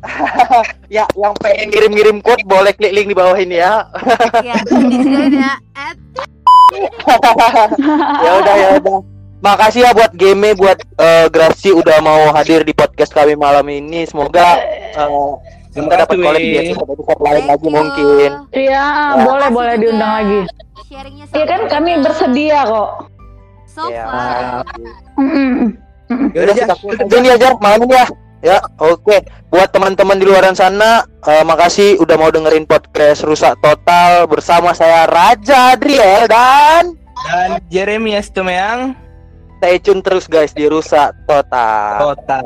Ya yang pengen ngirim-ngirim quote boleh klik link di bawah ini ya. Ya disediain ya. At ya udah ya udah makasih ya buat game buat eh, Gracie udah mau hadir di podcast kami malam ini semoga eh, kita dapat collab di Wei. episode lain lagi mungkin Iya, boleh boleh diundang lagi. sharingnya Iya kan kami bersedia kok. so Ya. far. Ya udah kita aja malam ini ya ya oke buat teman-teman di luaran sana eh, makasih udah mau dengerin podcast rusak total bersama saya Raja Adriel dan dan Jeremy Estumeang stay tune terus guys di rusak total Kota.